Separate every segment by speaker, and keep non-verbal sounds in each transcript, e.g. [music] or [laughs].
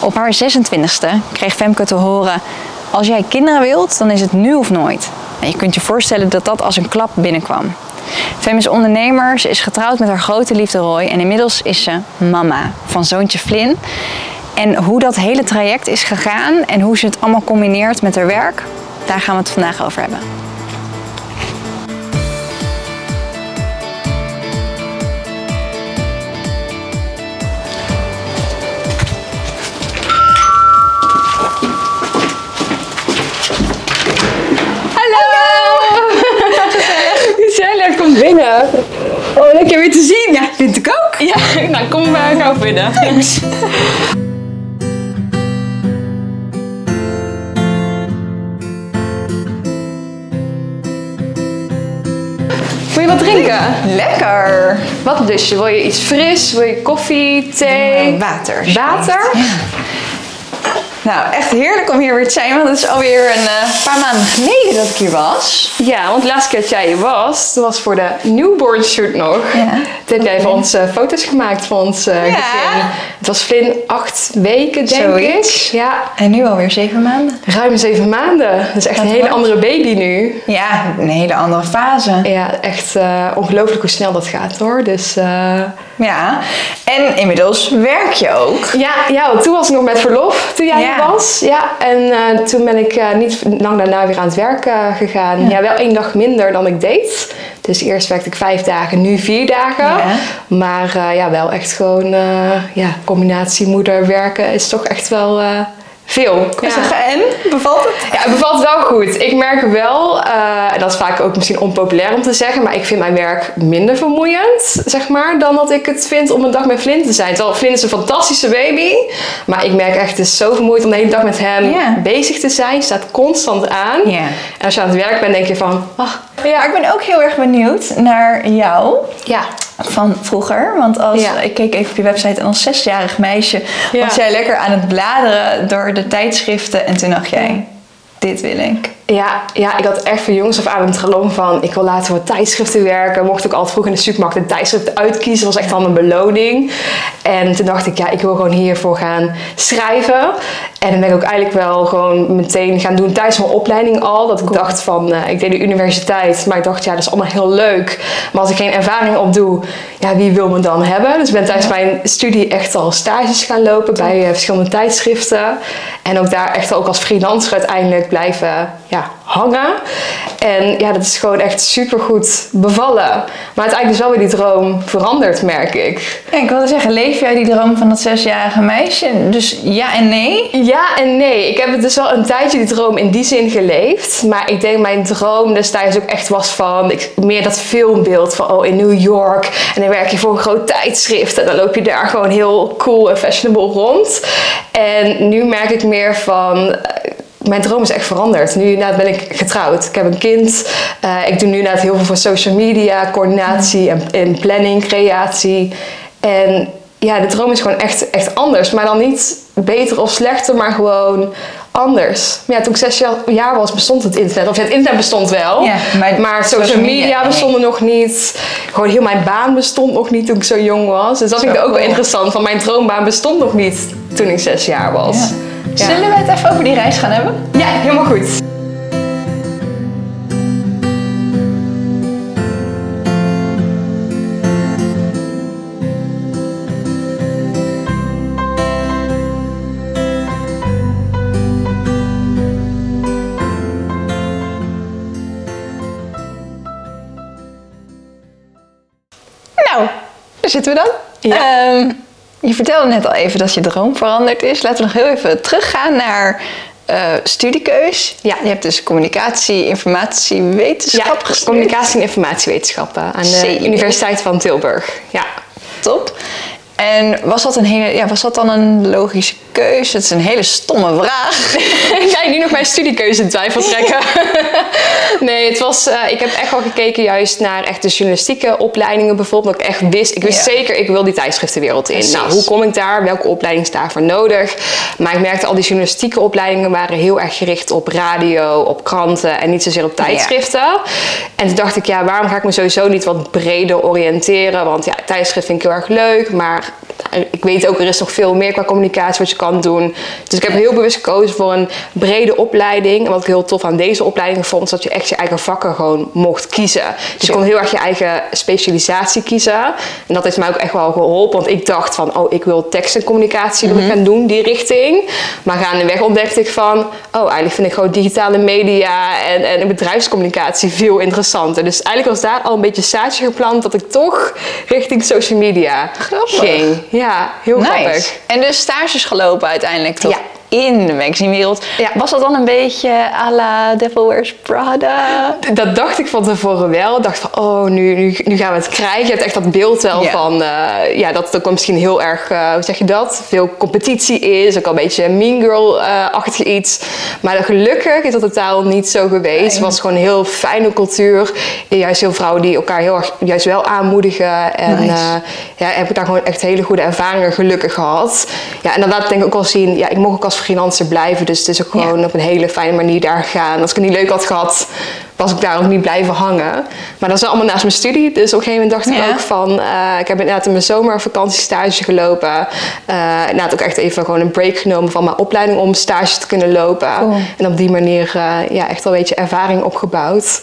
Speaker 1: Op haar 26e kreeg Femke te horen: Als jij kinderen wilt, dan is het nu of nooit. Nou, je kunt je voorstellen dat dat als een klap binnenkwam. Fem is ondernemer, ze is getrouwd met haar grote liefde Roy en inmiddels is ze mama van zoontje Flynn. En hoe dat hele traject is gegaan en hoe ze het allemaal combineert met haar werk, daar gaan we het vandaag over hebben.
Speaker 2: Kom binnen.
Speaker 1: Oh, lekker weer te zien. Ja, vind ik ook.
Speaker 2: Ja, [laughs] nou kom maar gauw binnen.
Speaker 1: Thanks.
Speaker 2: Wil je wat drinken?
Speaker 1: Lekker.
Speaker 2: Wat je? Wil je iets fris? Wil je koffie, thee?
Speaker 1: Water.
Speaker 2: Water?
Speaker 1: Nou, echt heerlijk om hier weer te zijn, want het is alweer een eh, paar maanden geleden dat ik hier was.
Speaker 2: Ja, want de laatste keer dat jij hier was, dat was voor de newborn shoot nog.
Speaker 1: Ja.
Speaker 2: Toen jij voor ons eh, foto's gemaakt van ons eh,
Speaker 1: Ja.
Speaker 2: gezin. Het was Flynn acht weken, denk
Speaker 1: Zoiets.
Speaker 2: ik. Ja,
Speaker 1: En nu alweer zeven maanden.
Speaker 2: ruim zeven maanden. Dat is echt een hele
Speaker 1: wordt?
Speaker 2: andere baby nu.
Speaker 1: Ja, een hele andere fase.
Speaker 2: Ja, echt ongelooflijk hoe snel dat gaat hoor. Dus
Speaker 1: Ja. En inmiddels werk je ook.
Speaker 2: ja, ja, toen was ik nog met verlof toen jij
Speaker 1: Ja.
Speaker 2: Was. Ja, en eh, toen ben ik eh, niet lang daarna weer aan het werk eh, gegaan. Ja. wel één dag minder dan ik deed. Dus eerst werkte ik vijf dagen, nu vier dagen.
Speaker 1: Ja.
Speaker 2: Maar ja, wel echt gewoon, ja, combinatie moeder werken is toch echt wel veel.
Speaker 1: Ja. En? Bevalt het?
Speaker 2: Ja, het bevalt wel goed. Ik merk wel, eh, en dat is vaak ook misschien onpopulair om te zeggen, maar ik vind mijn werk minder vermoeiend, zeg maar, dan dat ik het vind om een dag met Flint te zijn. Terwijl Flint is een fantastische baby, maar ik merk echt, het is zo vermoeiend om de hele dag met hem bezig te zijn. Je staat constant aan. En als je aan het werk bent, denk je van, ach,
Speaker 1: Ja, ik ben ook heel erg benieuwd naar jou
Speaker 2: ja,
Speaker 1: van vroeger. Want als,
Speaker 2: Ja.
Speaker 1: ik keek even op je website en als zesjarig meisje
Speaker 2: Ja.
Speaker 1: was jij lekker aan het bladeren door de tijdschriften. En toen dacht jij, dit wil ik.
Speaker 2: Ja, ja, ik had echt van jongens af aan een droom van ik wil later voor tijdschriften werken. Mocht ik altijd vroeg in de supermarkt een tijdschrift uitkiezen, was echt al een beloning. En toen dacht ik, ja, ik wil gewoon hiervoor gaan schrijven. En dan ben ik ook eigenlijk wel gewoon meteen gaan doen tijdens mijn opleiding al. Dat ik dacht van, eh, ik deed de universiteit, maar ik dacht, ja, dat is allemaal heel leuk. Maar als ik geen ervaring op doe, ja, wie wil me dan hebben? Dus ik ben tijdens mijn studie echt al stages gaan lopen bij eh, verschillende tijdschriften. En ook daar echt ook als freelancer uiteindelijk blijven ja, hangen. En ja, dat is gewoon echt super goed bevallen. Maar uiteindelijk is wel weer die droom veranderd, merk ik.
Speaker 1: Ja, ik wilde zeggen, leef jij die droom van dat zesjarige meisje? Dus ja en nee?
Speaker 2: Ja en nee. Ik heb het dus wel een tijdje die droom in die zin geleefd. Maar ik denk mijn droom destijds ook echt was van... Ik, meer dat filmbeeld van oh in New York. En dan werk je voor een groot tijdschrift. En dan loop je daar gewoon heel cool en fashionable rond. En nu merk ik meer van... Mijn droom is echt veranderd. Nu inderdaad ben ik getrouwd. Ik heb een kind. Eh, ik doe nu inderdaad heel veel voor social media, coördinatie en, en planning, creatie. En ja, de droom is gewoon echt, echt anders. Maar dan niet beter of slechter, maar gewoon anders. Maar ja, toen ik zes jaar- was, bestond het internet. Of ja, het internet bestond wel.
Speaker 1: Ja, maar
Speaker 2: maar, social, media,
Speaker 1: media, nee.
Speaker 2: bestonden nog niet. Gewoon heel mijn baan bestond nog niet toen ik zo jong was. Dus dat vind ik ook wel interessant. Van mijn droombaan bestond nog niet toen ik zes jaar was.
Speaker 1: Ja. Zullen we het even over die reis gaan hebben?
Speaker 2: Ja, helemaal goed.
Speaker 1: Nou, daar zitten we dan.
Speaker 2: Ja.
Speaker 1: Ehm, je vertelde net al even dat je droom veranderd is. Laten we nog heel even teruggaan naar eh, studiekeus.
Speaker 2: Ja.
Speaker 1: Je hebt dus communicatie, informatie, wetenschap
Speaker 2: Ja, communicatie en informatiewetenschappen aan de. Universiteit van Tilburg. Ja.
Speaker 1: Top. En was dat, een hele, ja, was dat dan een logische keuze? Het is een hele stomme vraag. [laughs]
Speaker 2: Ga je nu nog mijn studiekeuze in twijfel trekken? [laughs] nee, het was, eh, ik heb echt wel gekeken juist naar echt de journalistieke opleidingen bijvoorbeeld. Dat ik echt wist, ik wist
Speaker 1: Ja.
Speaker 2: zeker, ik wil die tijdschriftenwereld in.
Speaker 1: Precies.
Speaker 2: Nou, hoe kom ik daar? Welke opleiding is daarvoor nodig? Maar ik merkte al die journalistieke opleidingen waren heel erg gericht op radio, op kranten en niet zozeer op tijdschriften. En toen dacht ik, ja, waarom ga ik me sowieso niet wat breder oriënteren? Want ja, tijdschrift vind ik heel erg leuk, maar ik weet ook, er is nog veel meer qua communicatie wat je kan doen. Dus ik heb heel bewust gekozen voor een brede opleiding. En wat ik heel tof aan deze opleiding vond, is dat je echt je eigen vakken gewoon mocht kiezen. Dus je kon heel erg je eigen specialisatie kiezen. En dat heeft mij ook echt wel geholpen. Want ik dacht van, oh, ik wil tekst en communicatie mm gaan doen, die richting. Maar gaandeweg ontdekte ik van, oh, eigenlijk vind ik gewoon digitale media en, en bedrijfscommunicatie veel interessanter. Dus eigenlijk was daar al een beetje zaadje geplant dat ik toch richting social media grappig. ging. Ja, heel nice. grappig.
Speaker 1: En dus stages gelopen uiteindelijk toch? Ja in de magazinewereld. Ja. Was dat dan een beetje à la Devil Wears Prada?
Speaker 2: Dat dacht ik van tevoren wel. Ik dacht van, oh, nu, nu, nu gaan we het krijgen. Je hebt echt dat beeld wel van, uh, ja, dat er misschien heel erg, uh, hoe zeg je dat? Veel competitie is. Ook al een beetje mean girl-achtig iets. Maar gelukkig is dat totaal niet zo geweest. Het was gewoon een heel fijne cultuur. Juist heel vrouwen die elkaar heel erg juist wel aanmoedigen. En nice. uh, ja, heb ik daar gewoon echt hele goede ervaringen gelukkig gehad. Ja, en dan laat denk ik ook al zien, ja, ik mocht ook als freelancer blijven. Dus het is ook gewoon op een hele fijne manier daar gaan. Als ik het niet leuk had gehad, was ik daar ook niet blijven hangen. Maar dat is allemaal naast mijn studie. Dus op een gegeven moment dacht ik ook van... Uh, ik heb inderdaad in mijn zomervakantiestage gelopen. Uh, inderdaad ook echt even gewoon een break genomen van mijn opleiding... om stage te kunnen lopen. En op die manier uh, ja, echt wel een beetje ervaring opgebouwd.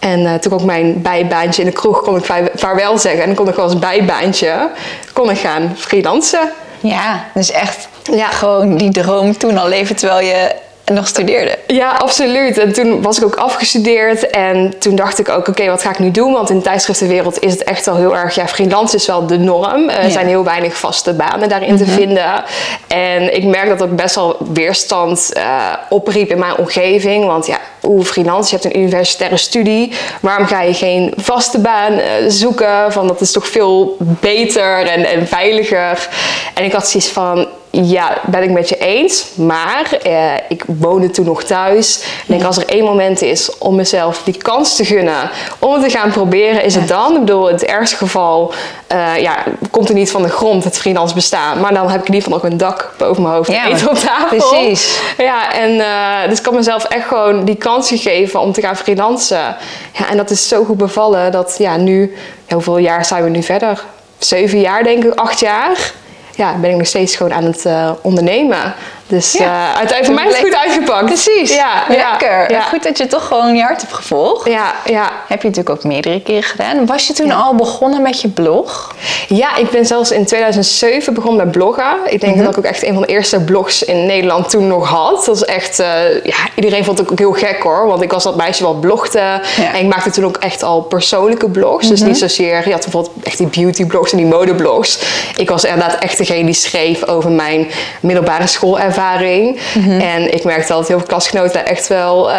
Speaker 2: En toen ook mijn bijbaantje in de kroeg kon ik vaarwel zeggen. En dan kon ik als bijbaantje kon ik gaan freelancen.
Speaker 1: Ja, dus echt ja. gewoon die droom toen al leven terwijl je nog studeerde.
Speaker 2: Ja, absoluut. En toen was ik ook afgestudeerd. En toen dacht ik ook, oké, wat ga ik nu doen? Want in de tijdschriftenwereld is het echt wel heel erg... Ja, freelance is wel de norm. Er zijn heel weinig vaste banen daarin te mhm. vinden. En ik merk dat ook best wel weerstand uh, opriep in mijn omgeving. Want ja, hoe freelance, je hebt een universitaire studie. Waarom ga je geen vaste baan uh, zoeken? Van, dat is toch veel beter en, en veiliger. En ik had zoiets van ja, ben ik met je eens. Maar eh, ik woonde toen nog thuis. Ik denk, als er één moment is om mezelf die kans te gunnen om het te gaan proberen, is het dan. Ik bedoel, in het ergste geval uh, ja, komt er niet van de grond het freelance bestaan. Maar dan heb ik in ieder geval nog een dak boven mijn hoofd ja, eten op tafel. Precies. Ja, en uh, dus ik had mezelf echt gewoon die kans gegeven om te gaan freelancen. Ja, en dat is zo goed bevallen dat ja, nu, hoeveel jaar zijn we nu verder? Zeven jaar denk ik, acht jaar ja, ben ik nog steeds gewoon aan het uh, ondernemen. Dus ja. uh, uiteindelijk voor mij is het goed uitgepakt.
Speaker 1: Precies. Ja, lekker. Ja. Goed dat je toch gewoon je hart hebt gevolgd.
Speaker 2: Ja, ja.
Speaker 1: Heb je natuurlijk ook meerdere keren gedaan. Was je toen al begonnen met je blog?
Speaker 2: Ja, ik ben zelfs in 2007 begonnen met bloggen. Ik denk mhm. dat ik ook echt een van de eerste blogs in Nederland toen nog had. Dat is echt, uh, ja, iedereen vond het ook heel gek hoor. Want ik was dat meisje wel blogde. En ik maakte toen ook echt al persoonlijke blogs. Dus mhm. niet zozeer, je had bijvoorbeeld echt die beauty blogs en die modeblogs. Ik was inderdaad echt degene die schreef over mijn middelbare schoolervaring ervaring. Mhm. En ik merkte dat heel veel klasgenoten echt wel uh,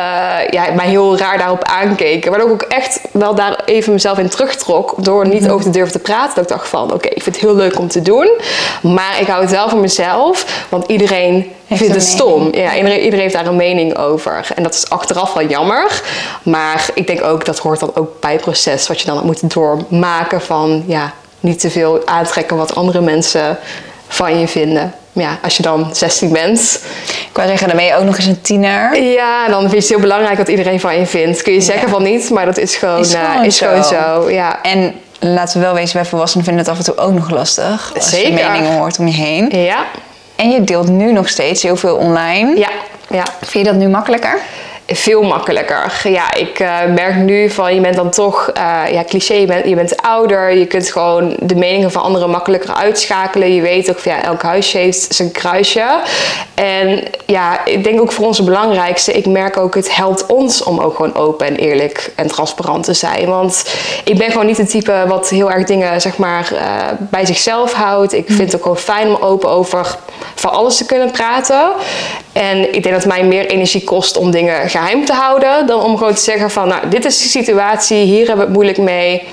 Speaker 2: ja, mij heel raar daarop aankeken. Waardoor ik ook echt wel daar even mezelf in terugtrok. Door niet mhm. over te durven te praten. Dat ik dacht van oké, ik vind het heel leuk om te doen. Maar ik hou het wel voor mezelf. Want iedereen vindt het stom. Ja, iedereen, iedereen, heeft daar een mening over. En dat is achteraf wel jammer. Maar ik denk ook dat hoort dan ook bij het proces wat je dan moet doormaken van ja, niet te veel aantrekken wat andere mensen van je vinden ja, als je dan 16 bent.
Speaker 1: Ik wou zeggen, dan ben je ook nog eens een tiener.
Speaker 2: Ja, dan vind je het heel belangrijk wat iedereen van je vindt. Kun je zeggen van niet, maar dat is gewoon, is eh, gewoon, is zo. gewoon zo. Ja.
Speaker 1: En laten we wel wezen, wij volwassenen vinden het af en toe ook nog lastig. Als Zeker. je meningen hoort om je heen.
Speaker 2: Ja.
Speaker 1: En je deelt nu nog steeds heel veel online.
Speaker 2: Ja. ja.
Speaker 1: Vind je dat nu makkelijker?
Speaker 2: Veel makkelijker. Ja, ik uh, merk nu van je bent dan toch, uh, ja, cliché, je bent, je bent ouder. Je kunt gewoon de meningen van anderen makkelijker uitschakelen. Je weet ook ja, elk huisje heeft zijn kruisje. En ja, ik denk ook voor ons het belangrijkste, ik merk ook het helpt ons om ook gewoon open en eerlijk en transparant te zijn. Want ik ben gewoon niet het type wat heel erg dingen zeg maar uh, bij zichzelf houdt. Ik vind het ook gewoon fijn om open over van alles te kunnen praten. En ik denk dat mij meer energie kost om dingen geheim te houden. Dan om gewoon te zeggen van, nou, dit is de situatie, hier hebben we het moeilijk mee.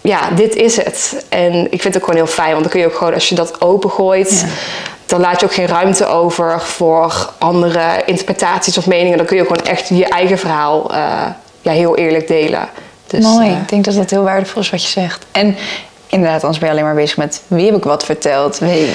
Speaker 2: Ja, dit is het. En ik vind het ook gewoon heel fijn, want dan kun je ook gewoon, als je dat opengooit, dan laat je ook geen ruimte over voor andere interpretaties of meningen. Dan kun je ook gewoon echt je eigen verhaal uh, ja, heel eerlijk delen.
Speaker 1: Dus, Mooi, uh, ik denk dat dat heel waardevol is wat je zegt. En inderdaad, anders ben je alleen maar bezig met wie heb ik wat verteld. Wie,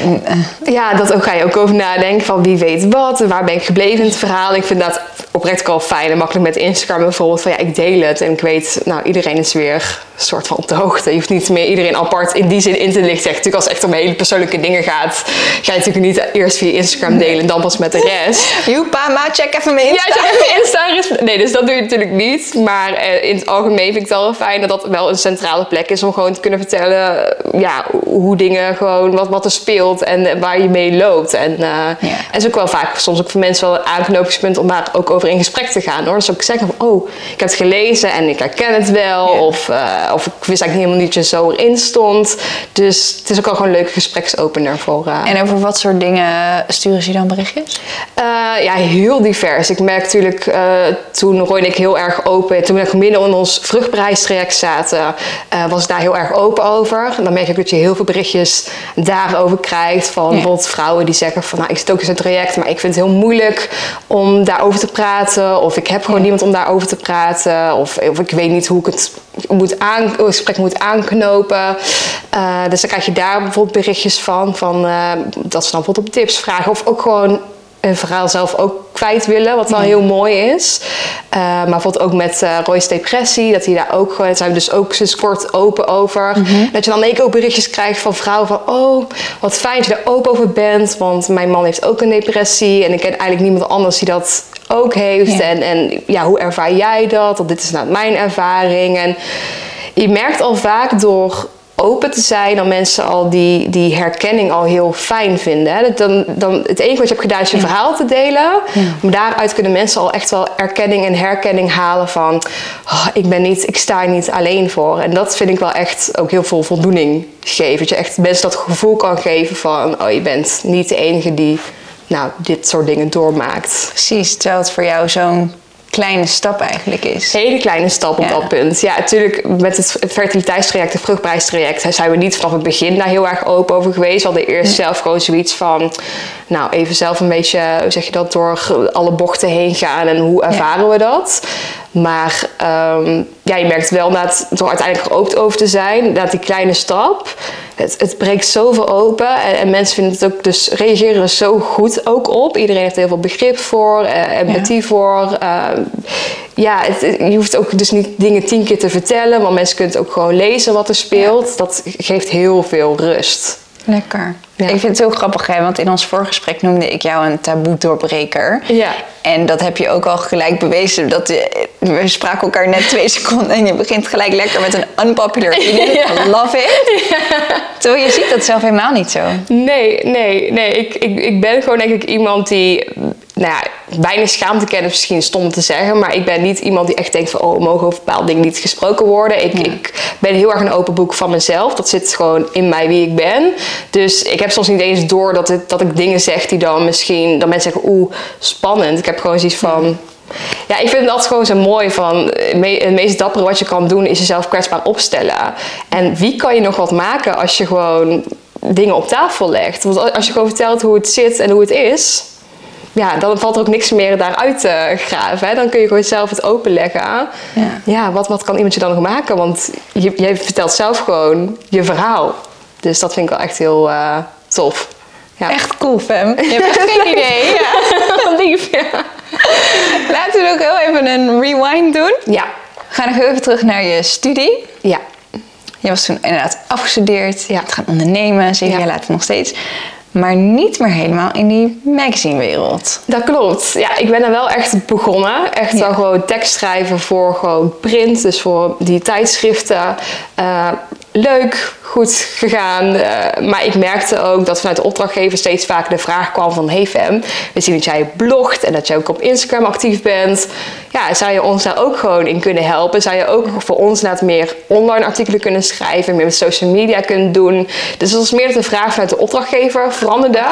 Speaker 2: Ja, dat ook ga je ook over nadenken van wie weet wat waar ben ik gebleven in het verhaal. Ik vind dat oprecht ook wel fijn en makkelijk met Instagram bijvoorbeeld van ja, ik deel het en ik weet, nou iedereen is weer een soort van op de hoogte. Je hoeft niet meer iedereen apart in die zin in te lichten. Natuurlijk als het echt om hele persoonlijke dingen gaat, ga je natuurlijk niet eerst via Instagram delen en dan pas met de rest. [laughs]
Speaker 1: Joepa, ma, check even mijn
Speaker 2: Ja,
Speaker 1: Insta.
Speaker 2: als je even Insta is- Nee, dus dat doe je natuurlijk niet. Maar eh, in het algemeen vind ik het wel fijn dat dat wel een centrale plek is om gewoon te kunnen vertellen ja, hoe dingen gewoon, wat, wat er speelt en eh, waar je mee loopt. En, eh
Speaker 1: Ja.
Speaker 2: en het is ook wel vaak soms ook voor mensen wel een aanknopingspunt om daar ook over in gesprek te gaan. Hoor. Dus ook zeggen van, oh, ik heb het gelezen en ik herken het wel.
Speaker 1: Ja.
Speaker 2: Of, eh, of ik wist eigenlijk helemaal niet dat je zo erin stond. Dus het is ook wel gewoon een leuke gespreksopener voor... eh,
Speaker 1: En over wat soort dingen sturen ze je dan berichtjes?
Speaker 2: eh, ja, heel divers. Ik merk natuurlijk, eh, toen Roy en ik heel erg open, toen we nog midden in ons vruchtbaarheidstraject zaten, eh, was ik daar heel erg open over. En dan merk ik dat je heel veel berichtjes daarover krijgt. Van bijvoorbeeld vrouwen die zeggen van, nou, ik zit ook in zo'n traject, maar ik vind het heel moeilijk om daarover te praten. Of ik heb gewoon niemand om daarover te praten. Of, of ik weet niet hoe ik het moet aan, gesprek moet aanknopen. Eh, dus dan krijg je daar bijvoorbeeld berichtjes van, van eh, dat ze dan bijvoorbeeld op tips vragen. Of ook gewoon een verhaal zelf ook kwijt willen, wat wel heel mooi is. Eh, maar bijvoorbeeld ook met eh Roy's depressie, dat hij daar ook daar zijn we dus ook sinds kort open over. Dat je dan keer ook berichtjes krijgt van vrouwen van, oh, wat fijn dat je er open over bent, want mijn man heeft ook een depressie en ik ken eigenlijk niemand anders die dat ook heeft.
Speaker 1: Ja.
Speaker 2: En, en ja, hoe ervaar jij dat? Want dit is nou mijn ervaring. En je merkt al vaak door open te zijn dat mensen al die, die herkenning al heel fijn vinden. Hè. Dat Dan, dan, het enige wat je hebt gedaan is je verhaal te delen. Maar daaruit kunnen mensen al echt wel erkenning en herkenning halen van... "Oh, ik ben niet, ik sta niet alleen voor. En dat vind ik wel echt ook heel veel voldoening geven. Dat je echt mensen dat gevoel kan geven van... oh, je bent niet de enige die nou, dit soort dingen doormaakt.
Speaker 1: Precies, terwijl het voor jou zo'n kleine stap eigenlijk is.
Speaker 2: hele kleine stap op
Speaker 1: Ja.
Speaker 2: dat punt. Ja, natuurlijk met het, het fertiliteitstraject, het vruchtbaarheidstraject, zijn we niet vanaf het begin daar heel erg open over geweest. We hadden eerst zelf gewoon zoiets van, nou even zelf een beetje, hoe zeg je dat, door alle bochten heen gaan en hoe ervaren we dat. Maar ehm, ja, je merkt wel dat door uiteindelijk ook over te zijn, dat die kleine stap, het, het breekt zoveel open en, en mensen vinden het ook, dus reageren er zo goed ook op. Iedereen heeft heel veel begrip voor, eh, empathie voor. ehm, ja, het, het- je hoeft ook dus niet dingen tien keer te vertellen, maar mensen kunnen het ook gewoon lezen wat er speelt. Dat geeft heel veel rust.
Speaker 1: Lekker.
Speaker 2: Ja.
Speaker 1: Ik vind het heel grappig, hè, want in ons voorgesprek noemde ik jou een taboe-doorbreker.
Speaker 2: Ja.
Speaker 1: En dat heb je ook al gelijk bewezen. Dat je- we spraken elkaar net twee [laughs] seconden en je begint gelijk lekker met een unpopular [laughs] opinion.
Speaker 2: Ja.
Speaker 1: Love it. Terwijl je ziet dat zelf helemaal niet zo.
Speaker 2: Nee, nee, nee. Ik, ik, ik ben gewoon denk ik iemand die, nou ja, weinig schaamte kent, is misschien stom om te zeggen, maar ik ben niet iemand die echt denkt van, oh, mogen over bepaalde dingen niet gesproken worden. Ik, ik ben heel erg een open boek van mezelf. Dat zit gewoon in mij wie ik ben. Dus ik heb soms niet eens door dat, het, dat ik dingen zeg die dan misschien, dat mensen zeggen, oeh, spannend. Ik heb gewoon zoiets van, ja, ik vind het altijd gewoon zo mooi van eh, het meest dappere wat je kan doen is jezelf kwetsbaar opstellen. En wie kan je nog wat maken als je gewoon dingen op tafel legt? Want als je gewoon vertelt hoe het zit en hoe het is, ja, dan valt er ook niks meer daaruit te graven. Hè? Dan kun je gewoon zelf het openleggen.
Speaker 1: Ja.
Speaker 2: Ja, wat, wat kan iemand je dan nog maken? Want je, jij vertelt zelf gewoon je verhaal. Dus dat vind ik wel echt heel eh, tof. Ja.
Speaker 1: Echt cool, Fem. Je hebt echt geen [laughs] idee. Ja.
Speaker 2: lief, ja.
Speaker 1: Laten we ook heel even een rewind doen.
Speaker 2: Ja,
Speaker 1: gaan nog even terug naar je studie.
Speaker 2: ja.
Speaker 1: Je was toen inderdaad afgestudeerd. Je
Speaker 2: Ja.
Speaker 1: hebt gaan ondernemen, zeven
Speaker 2: Ja.
Speaker 1: jaar later nog steeds. Maar niet meer helemaal in die magazinewereld.
Speaker 2: Dat klopt. Ja, ik ben er wel echt begonnen. Echt
Speaker 1: Ja.
Speaker 2: wel gewoon tekst schrijven voor gewoon print. Dus voor die tijdschriften. Eh, leuk, goed gegaan. Eh, maar ik merkte ook dat vanuit de opdrachtgever steeds vaker de vraag kwam van... Hey Fem, we zien dat jij blogt en dat jij ook op Instagram actief bent. Ja, zou je ons daar ook gewoon in kunnen helpen? Zou je ook voor ons net meer online artikelen kunnen schrijven? Meer met social media kunnen doen? Dus dat was meer dat de vraag vanuit de opdrachtgever veranderde.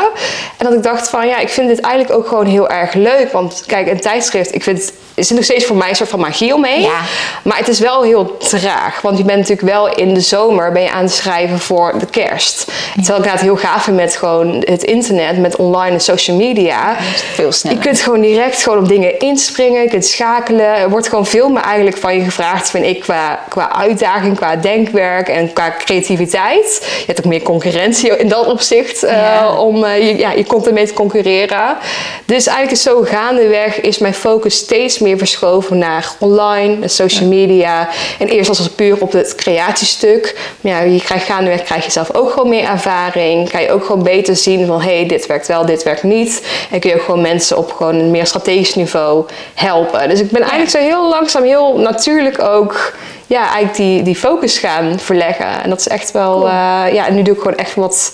Speaker 2: En dat ik dacht van ja, ik vind dit eigenlijk ook gewoon heel erg leuk. Want kijk, een tijdschrift, ik vind het... Er zit nog steeds voor mij een soort van magie omheen.
Speaker 1: Ja.
Speaker 2: Maar het is wel heel traag. Want je bent natuurlijk wel in de zomer zomer ben je aan het schrijven voor de kerst. Terwijl ik het heel gaaf vind met gewoon het internet, met online en social media.
Speaker 1: Veel sneller.
Speaker 2: Je kunt gewoon direct gewoon op dingen inspringen, je kunt schakelen. Er wordt gewoon veel meer eigenlijk van je gevraagd, vind ik, qua, qua uitdaging, qua denkwerk en qua creativiteit. Je hebt ook meer concurrentie in dat opzicht eh,
Speaker 1: Ja.
Speaker 2: om eh, je, ja, je content mee te concurreren. Dus eigenlijk is zo gaandeweg is mijn focus steeds meer verschoven naar online, social media. En eerst was het puur op het creatiestuk. Maar ja, je krijgt gaandeweg krijg je zelf ook gewoon meer ervaring. Kan je ook gewoon beter zien van hé, hey, dit werkt wel, dit werkt niet. En kun je ook gewoon mensen op gewoon een meer strategisch niveau helpen. Dus ik ben eigenlijk zo heel langzaam, heel natuurlijk ook ja, eigenlijk die, die focus gaan verleggen. En dat is echt wel, eh, ja, en nu doe ik gewoon echt wat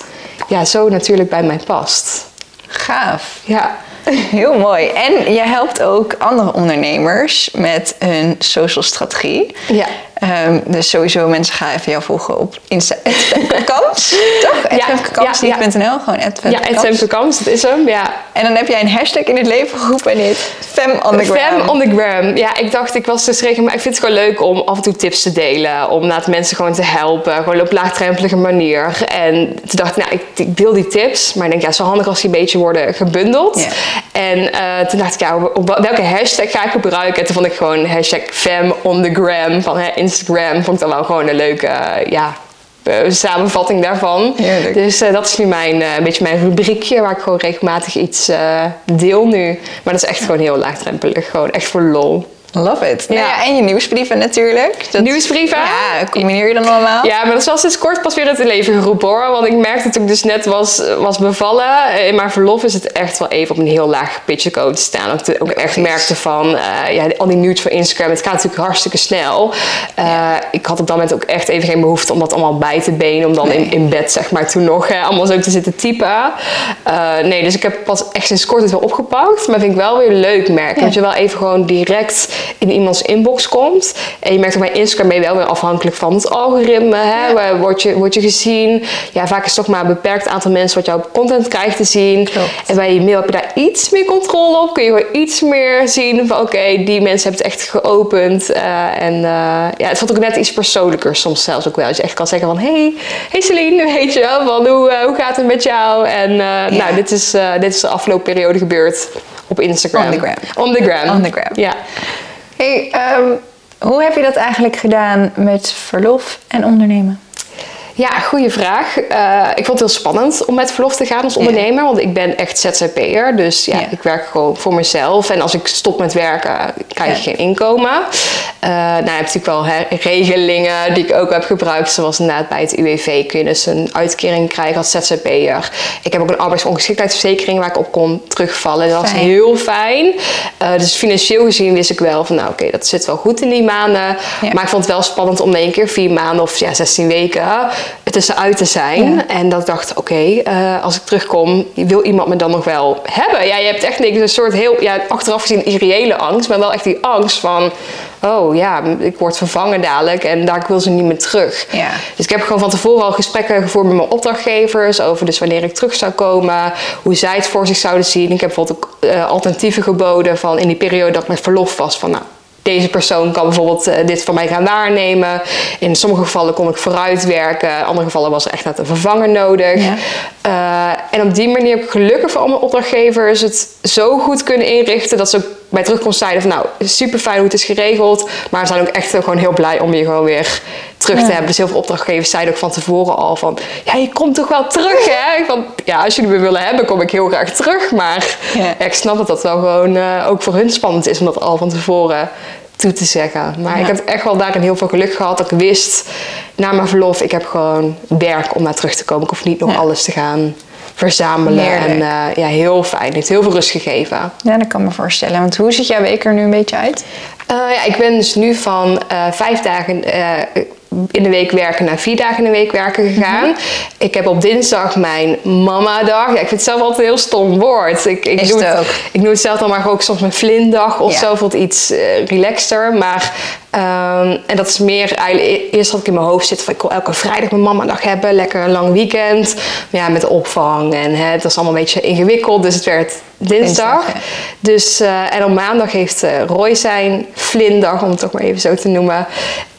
Speaker 2: ja, zo natuurlijk bij mij past.
Speaker 1: Gaaf.
Speaker 2: Ja. [laughs]
Speaker 1: Heel mooi. En je helpt ook andere ondernemers met hun social strategie.
Speaker 2: Ja.
Speaker 1: Ehm, dus sowieso mensen gaan even jou volgen op Insta. [laughs] Toch?
Speaker 2: Ja,
Speaker 1: Kams,
Speaker 2: ja, ja.
Speaker 1: niet .nl, gewoon
Speaker 2: Ja, dat is hem, ja.
Speaker 1: En dan heb jij een hashtag in het leven geroepen en dit Fem on the gram.
Speaker 2: Fam on the gram. Ja, ik dacht, ik was dus regelmatig... Ik vind het gewoon leuk om af en toe tips te delen. Om naar mensen gewoon te helpen. Gewoon op laagdrempelige manier. En toen dacht ik, nou, ik, ik deel die tips. Maar ik denk, ja, zo handig als die een beetje worden gebundeld. En eh, toen dacht ik, ja, op welke hashtag ga ik gebruiken? En toen vond ik gewoon hashtag fam on the gram van hè, Instagram. Vond ik dan wel gewoon een leuke, eh, ja... eh, samenvatting daarvan.
Speaker 1: Heerlijk.
Speaker 2: Dus eh, dat is nu mijn, een beetje mijn rubriekje waar ik gewoon regelmatig iets deel nu. Maar dat is echt gewoon heel laagdrempelig. Gewoon echt voor lol.
Speaker 1: Love it. Nou
Speaker 2: Ja.
Speaker 1: en je nieuwsbrieven natuurlijk. Dat-
Speaker 2: Nieuwsbrieven?
Speaker 1: Ja, combineer je dan allemaal?
Speaker 2: Ja, maar dat is wel sinds kort pas weer uit het leven geroepen hoor. Want ik merkte toen ik dus net was, was bevallen. eh, In mijn verlof is het echt wel even op een heel laag pitje komen te staan. Dat ik ook echt merkte van, eh, ja, al die nudes van Instagram, het gaat natuurlijk hartstikke snel. Eh, Ik had op dat moment ook echt even geen behoefte om dat allemaal bij te benen. Om dan in,
Speaker 1: Nee.
Speaker 2: in bed, zeg maar, toen nog hè, allemaal zo te zitten typen. Eh, nee, dus ik heb pas echt sinds kort het wel opgepakt. Maar vind ik wel weer leuk merken.
Speaker 1: Ja.
Speaker 2: Dat je wel even gewoon direct in iemands inbox komt. En je merkt ook bij Instagram ben je wel weer afhankelijk van het algoritme. Hè?
Speaker 1: Ja.
Speaker 2: Word, je, word je gezien? Ja, vaak is het toch maar een beperkt aantal mensen wat jouw content krijgt te zien.
Speaker 1: Klopt.
Speaker 2: En bij je mail heb je daar iets meer controle op. Kun je gewoon iets meer zien van oké, die mensen hebben het echt geopend. Eh, en eh, ja, het voelt ook net iets persoonlijker soms zelfs ook wel. Als je echt kan zeggen van hey, hey Celine, [laughs] weet je wel, van hoe, eh, hoe gaat het met jou? En nou, dit is, dit is de afgelopen periode gebeurd op Instagram.
Speaker 1: On the gram.
Speaker 2: On the gram.
Speaker 1: On the gram.
Speaker 2: Ja.
Speaker 1: Hey, ehm, hoe heb je dat eigenlijk gedaan met verlof en ondernemen?
Speaker 2: Ja, goede vraag. Eh, ik vond het heel spannend om met verlof te gaan als
Speaker 1: Ja.
Speaker 2: ondernemer. Want ik ben echt ZZP'er. Dus ja,
Speaker 1: Ja.
Speaker 2: ik werk gewoon voor mezelf. En als ik stop met werken, krijg ik
Speaker 1: Ja.
Speaker 2: geen inkomen. Eh nou, je hebt natuurlijk wel hè, regelingen die ik ook heb gebruikt. Zoals inderdaad bij het UWV kun je dus een uitkering krijgen als ZZP'er. Ik heb ook een arbeidsongeschiktheidsverzekering waar ik op kon terugvallen. Dat was
Speaker 1: Fijn.
Speaker 2: heel fijn. Eh, dus financieel gezien wist ik wel van nou oké, dat zit wel goed in die maanden. Maar ik vond het wel spannend om in één keer vier maanden of ja, 16 weken tussenuit te zijn.
Speaker 1: Ja.
Speaker 2: En dat ik dacht, oké, eh, als ik terugkom, wil iemand me dan nog wel hebben? Ja, je hebt echt niks, een soort heel, ja, achteraf gezien irreële angst, maar wel echt die angst van, oh ja, ik word vervangen dadelijk en daar wil ze niet meer terug.
Speaker 1: Ja.
Speaker 2: Dus ik heb gewoon van tevoren al gesprekken gevoerd met mijn opdrachtgevers over dus wanneer ik terug zou komen, hoe zij het voor zich zouden zien. Ik heb bijvoorbeeld ook eh, alternatieven geboden van in die periode dat ik met verlof was van, nou, deze persoon kan bijvoorbeeld eh, dit van mij gaan waarnemen. In sommige gevallen kon ik vooruit werken. In andere gevallen was er echt net een vervanger nodig.
Speaker 1: Ja.
Speaker 2: Eh, en op die manier heb ik gelukkig voor al mijn opdrachtgevers het zo goed kunnen inrichten dat ze ook bij terugkomst zeiden van nou, super fijn hoe het is geregeld. Maar ze zijn ook echt gewoon heel blij om je gewoon weer terug te hebben. Dus heel veel opdrachtgevers zeiden ook van tevoren al van ja, je komt toch wel terug hè? Van, ja, als jullie me willen hebben, kom ik heel graag terug. Maar
Speaker 1: Ja.
Speaker 2: ja, ik snap dat dat wel gewoon eh, ook voor hun spannend is om dat al van tevoren toe te zeggen. Maar ik heb echt wel daarin heel veel geluk gehad dat ik wist na mijn verlof, ik heb gewoon werk om naar terug te komen. Ik hoef niet nog alles te gaan verzamelen.
Speaker 1: Heerlijk.
Speaker 2: En eh, ja, heel fijn. Het heeft heel veel rust gegeven.
Speaker 1: Ja, dat kan me voorstellen. Want hoe ziet jouw week er nu een beetje uit?
Speaker 2: Eh, ja, ik ben dus nu van vijf dagen in de week werken naar vier dagen in de week werken gegaan.
Speaker 1: Mhm.
Speaker 2: Ik heb op dinsdag mijn mama-dag. Ja, ik vind het zelf altijd een heel stom woord. Ik, ik,
Speaker 1: Is
Speaker 2: doe
Speaker 1: het
Speaker 2: het,
Speaker 1: ook.
Speaker 2: ik het zelf dan maar ook soms mijn vlindag of
Speaker 1: Ja.
Speaker 2: zo. Voelt iets eh, relaxter. Maar Ehm, en dat is meer eigenlijk, e- eerst had ik in mijn hoofd zitten van ik wil elke vrijdag mijn mama dag hebben, lekker een lang weekend. Maar ja, met opvang en hè, het was allemaal een beetje ingewikkeld, dus het werd dinsdag. Dus, eh, en op maandag heeft eh, Roy zijn vlindag, om het toch maar even zo te noemen.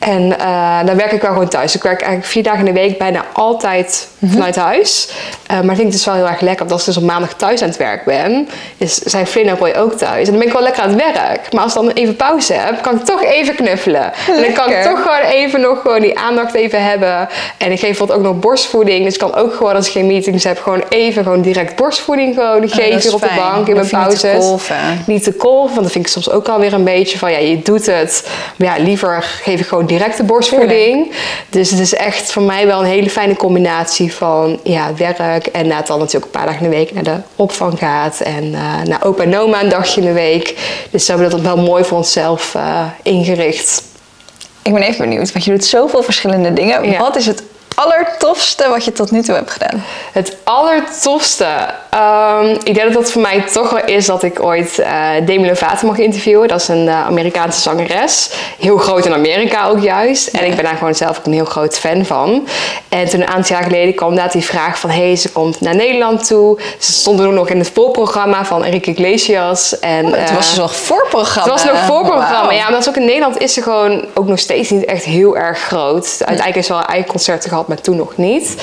Speaker 2: En eh, dan werk ik wel gewoon thuis. Ik werk eigenlijk vier dagen in de week bijna altijd
Speaker 1: Mhm.
Speaker 2: vanuit huis. Eh, maar ik vind het dus wel heel erg lekker, want als ik dus op maandag thuis aan het werk ben, is zijn Flynn ook thuis. En dan ben ik wel lekker aan het werk. Maar als ik dan even pauze heb, kan ik toch even knuffelen. En dan kan ik toch gewoon even nog gewoon die aandacht even hebben. En ik geef bijvoorbeeld ook nog borstvoeding. Dus ik kan ook gewoon als ik geen meetings heb, gewoon even gewoon direct borstvoeding gewoon
Speaker 1: Oh,
Speaker 2: geven op de bank in mijn
Speaker 1: niet te
Speaker 2: pauzes
Speaker 1: kolven.
Speaker 2: niet te kolven. Want dat vind ik soms ook alweer een beetje van ja, je doet het. Maar ja, liever geef ik gewoon direct de borstvoeding. Dus het is echt voor mij wel een hele fijne combinatie van ja, werk. En na het dan natuurlijk een paar dagen in de week naar de opvang gaat. En eh, naar opa en oma een dagje in de week. Dus zo hebben we dat wel mooi voor onszelf eh, ingericht.
Speaker 1: Ik ben even benieuwd, want je doet zoveel verschillende dingen.
Speaker 2: Ja.
Speaker 1: Wat is het allertofste wat je tot nu toe hebt gedaan?
Speaker 2: Het allertofste. Ehm, ik denk dat dat voor mij toch wel is dat ik ooit eh Demi Lovato mag interviewen. Dat is een eh, Amerikaanse zangeres. Heel groot in Amerika ook juist. En ik ben daar gewoon zelf ook een heel groot fan van. En toen een aantal jaar geleden kwam inderdaad die vraag van... hey, ze komt naar Nederland toe. Ze stonden ook nog in het voorprogramma van Enrique Iglesias. En,
Speaker 1: Het
Speaker 2: eh,
Speaker 1: was dus nog voorprogramma.
Speaker 2: het was nog voorprogramma.
Speaker 1: Wauw.
Speaker 2: Ja, omdat ook in Nederland is ze gewoon ook nog steeds niet echt heel erg groot. Uiteindelijk heeft ze wel eigen concerten gehad, maar toen nog niet.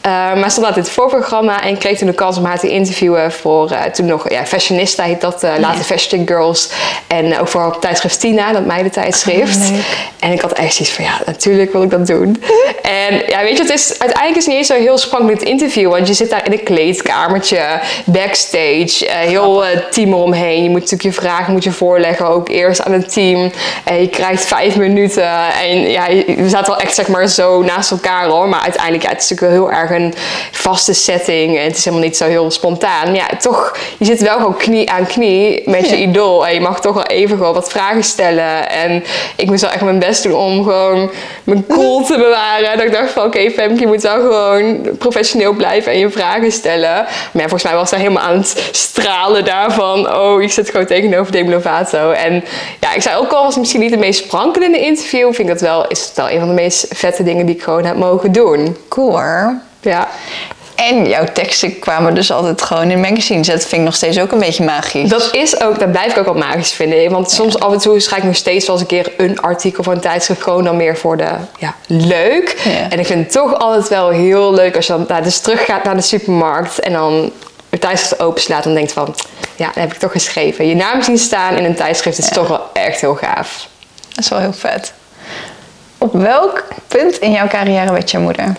Speaker 2: Eh, maar ze stond uit dit voorprogramma en kreeg toen de kans om haar te interviewen voor eh, toen nog ja, Fashionista heet dat, eh, later Fashion Girls. En ook voor tijdschrift Tina, dat meidentijdschrift.
Speaker 1: Oh, leuk.
Speaker 2: En ik had echt zoiets van ja, natuurlijk wil ik dat doen. [laughs] en ja, weet je, het is, uiteindelijk is het niet eens zo heel spannend interview. Want je zit daar in een kleedkamertje, backstage, heel team eromheen. Je moet natuurlijk je vragen moet je voorleggen, ook eerst aan het team. En je krijgt vijf minuten. En ja, we zaten wel echt zeg maar zo naast elkaar hoor. Maar uiteindelijk, ja, het is natuurlijk wel heel erg een vaste setting. En het is helemaal niet zo heel spontaan. Ja, toch, je zit wel gewoon knie aan knie met je
Speaker 1: Ja.
Speaker 2: idool. En je mag toch wel even gewoon wat vragen stellen. En ik moest wel echt mijn best doen om gewoon mijn cool te bewaren. Dat ik dacht van, oké Femke, je moet wel gewoon professioneel blijven en je vragen stellen. Maar ja, volgens mij was hij helemaal aan het stralen daarvan. Oh, ik zit gewoon tegenover Demi Lovato. En ja, ik zei ook al, was misschien niet de meest sprankelende interview. Vind ik dat wel, is het wel een van de meest vette dingen die ik gewoon heb mogen doen.
Speaker 1: Cool hoor.
Speaker 2: Ja.
Speaker 1: En jouw teksten kwamen dus altijd gewoon in magazines. Dat vind ik nog steeds ook een beetje magisch.
Speaker 2: Dat is ook, dat blijf ik ook wel magisch vinden. Want soms af en toe schrijf ik nog steeds wel eens een keer een artikel van een tijdschrift. Gewoon dan meer voor de, ja, leuk.
Speaker 1: Ja.
Speaker 2: En ik vind het toch altijd wel heel leuk als je dan nou, dus teruggaat naar de supermarkt. En dan het tijdschrift openslaat en denkt van, ja, dat heb ik toch geschreven. Je naam zien staan in een tijdschrift is
Speaker 1: Ja.
Speaker 2: toch wel echt heel gaaf.
Speaker 1: Dat is wel heel vet. Op welk punt in jouw carrière werd je moeder?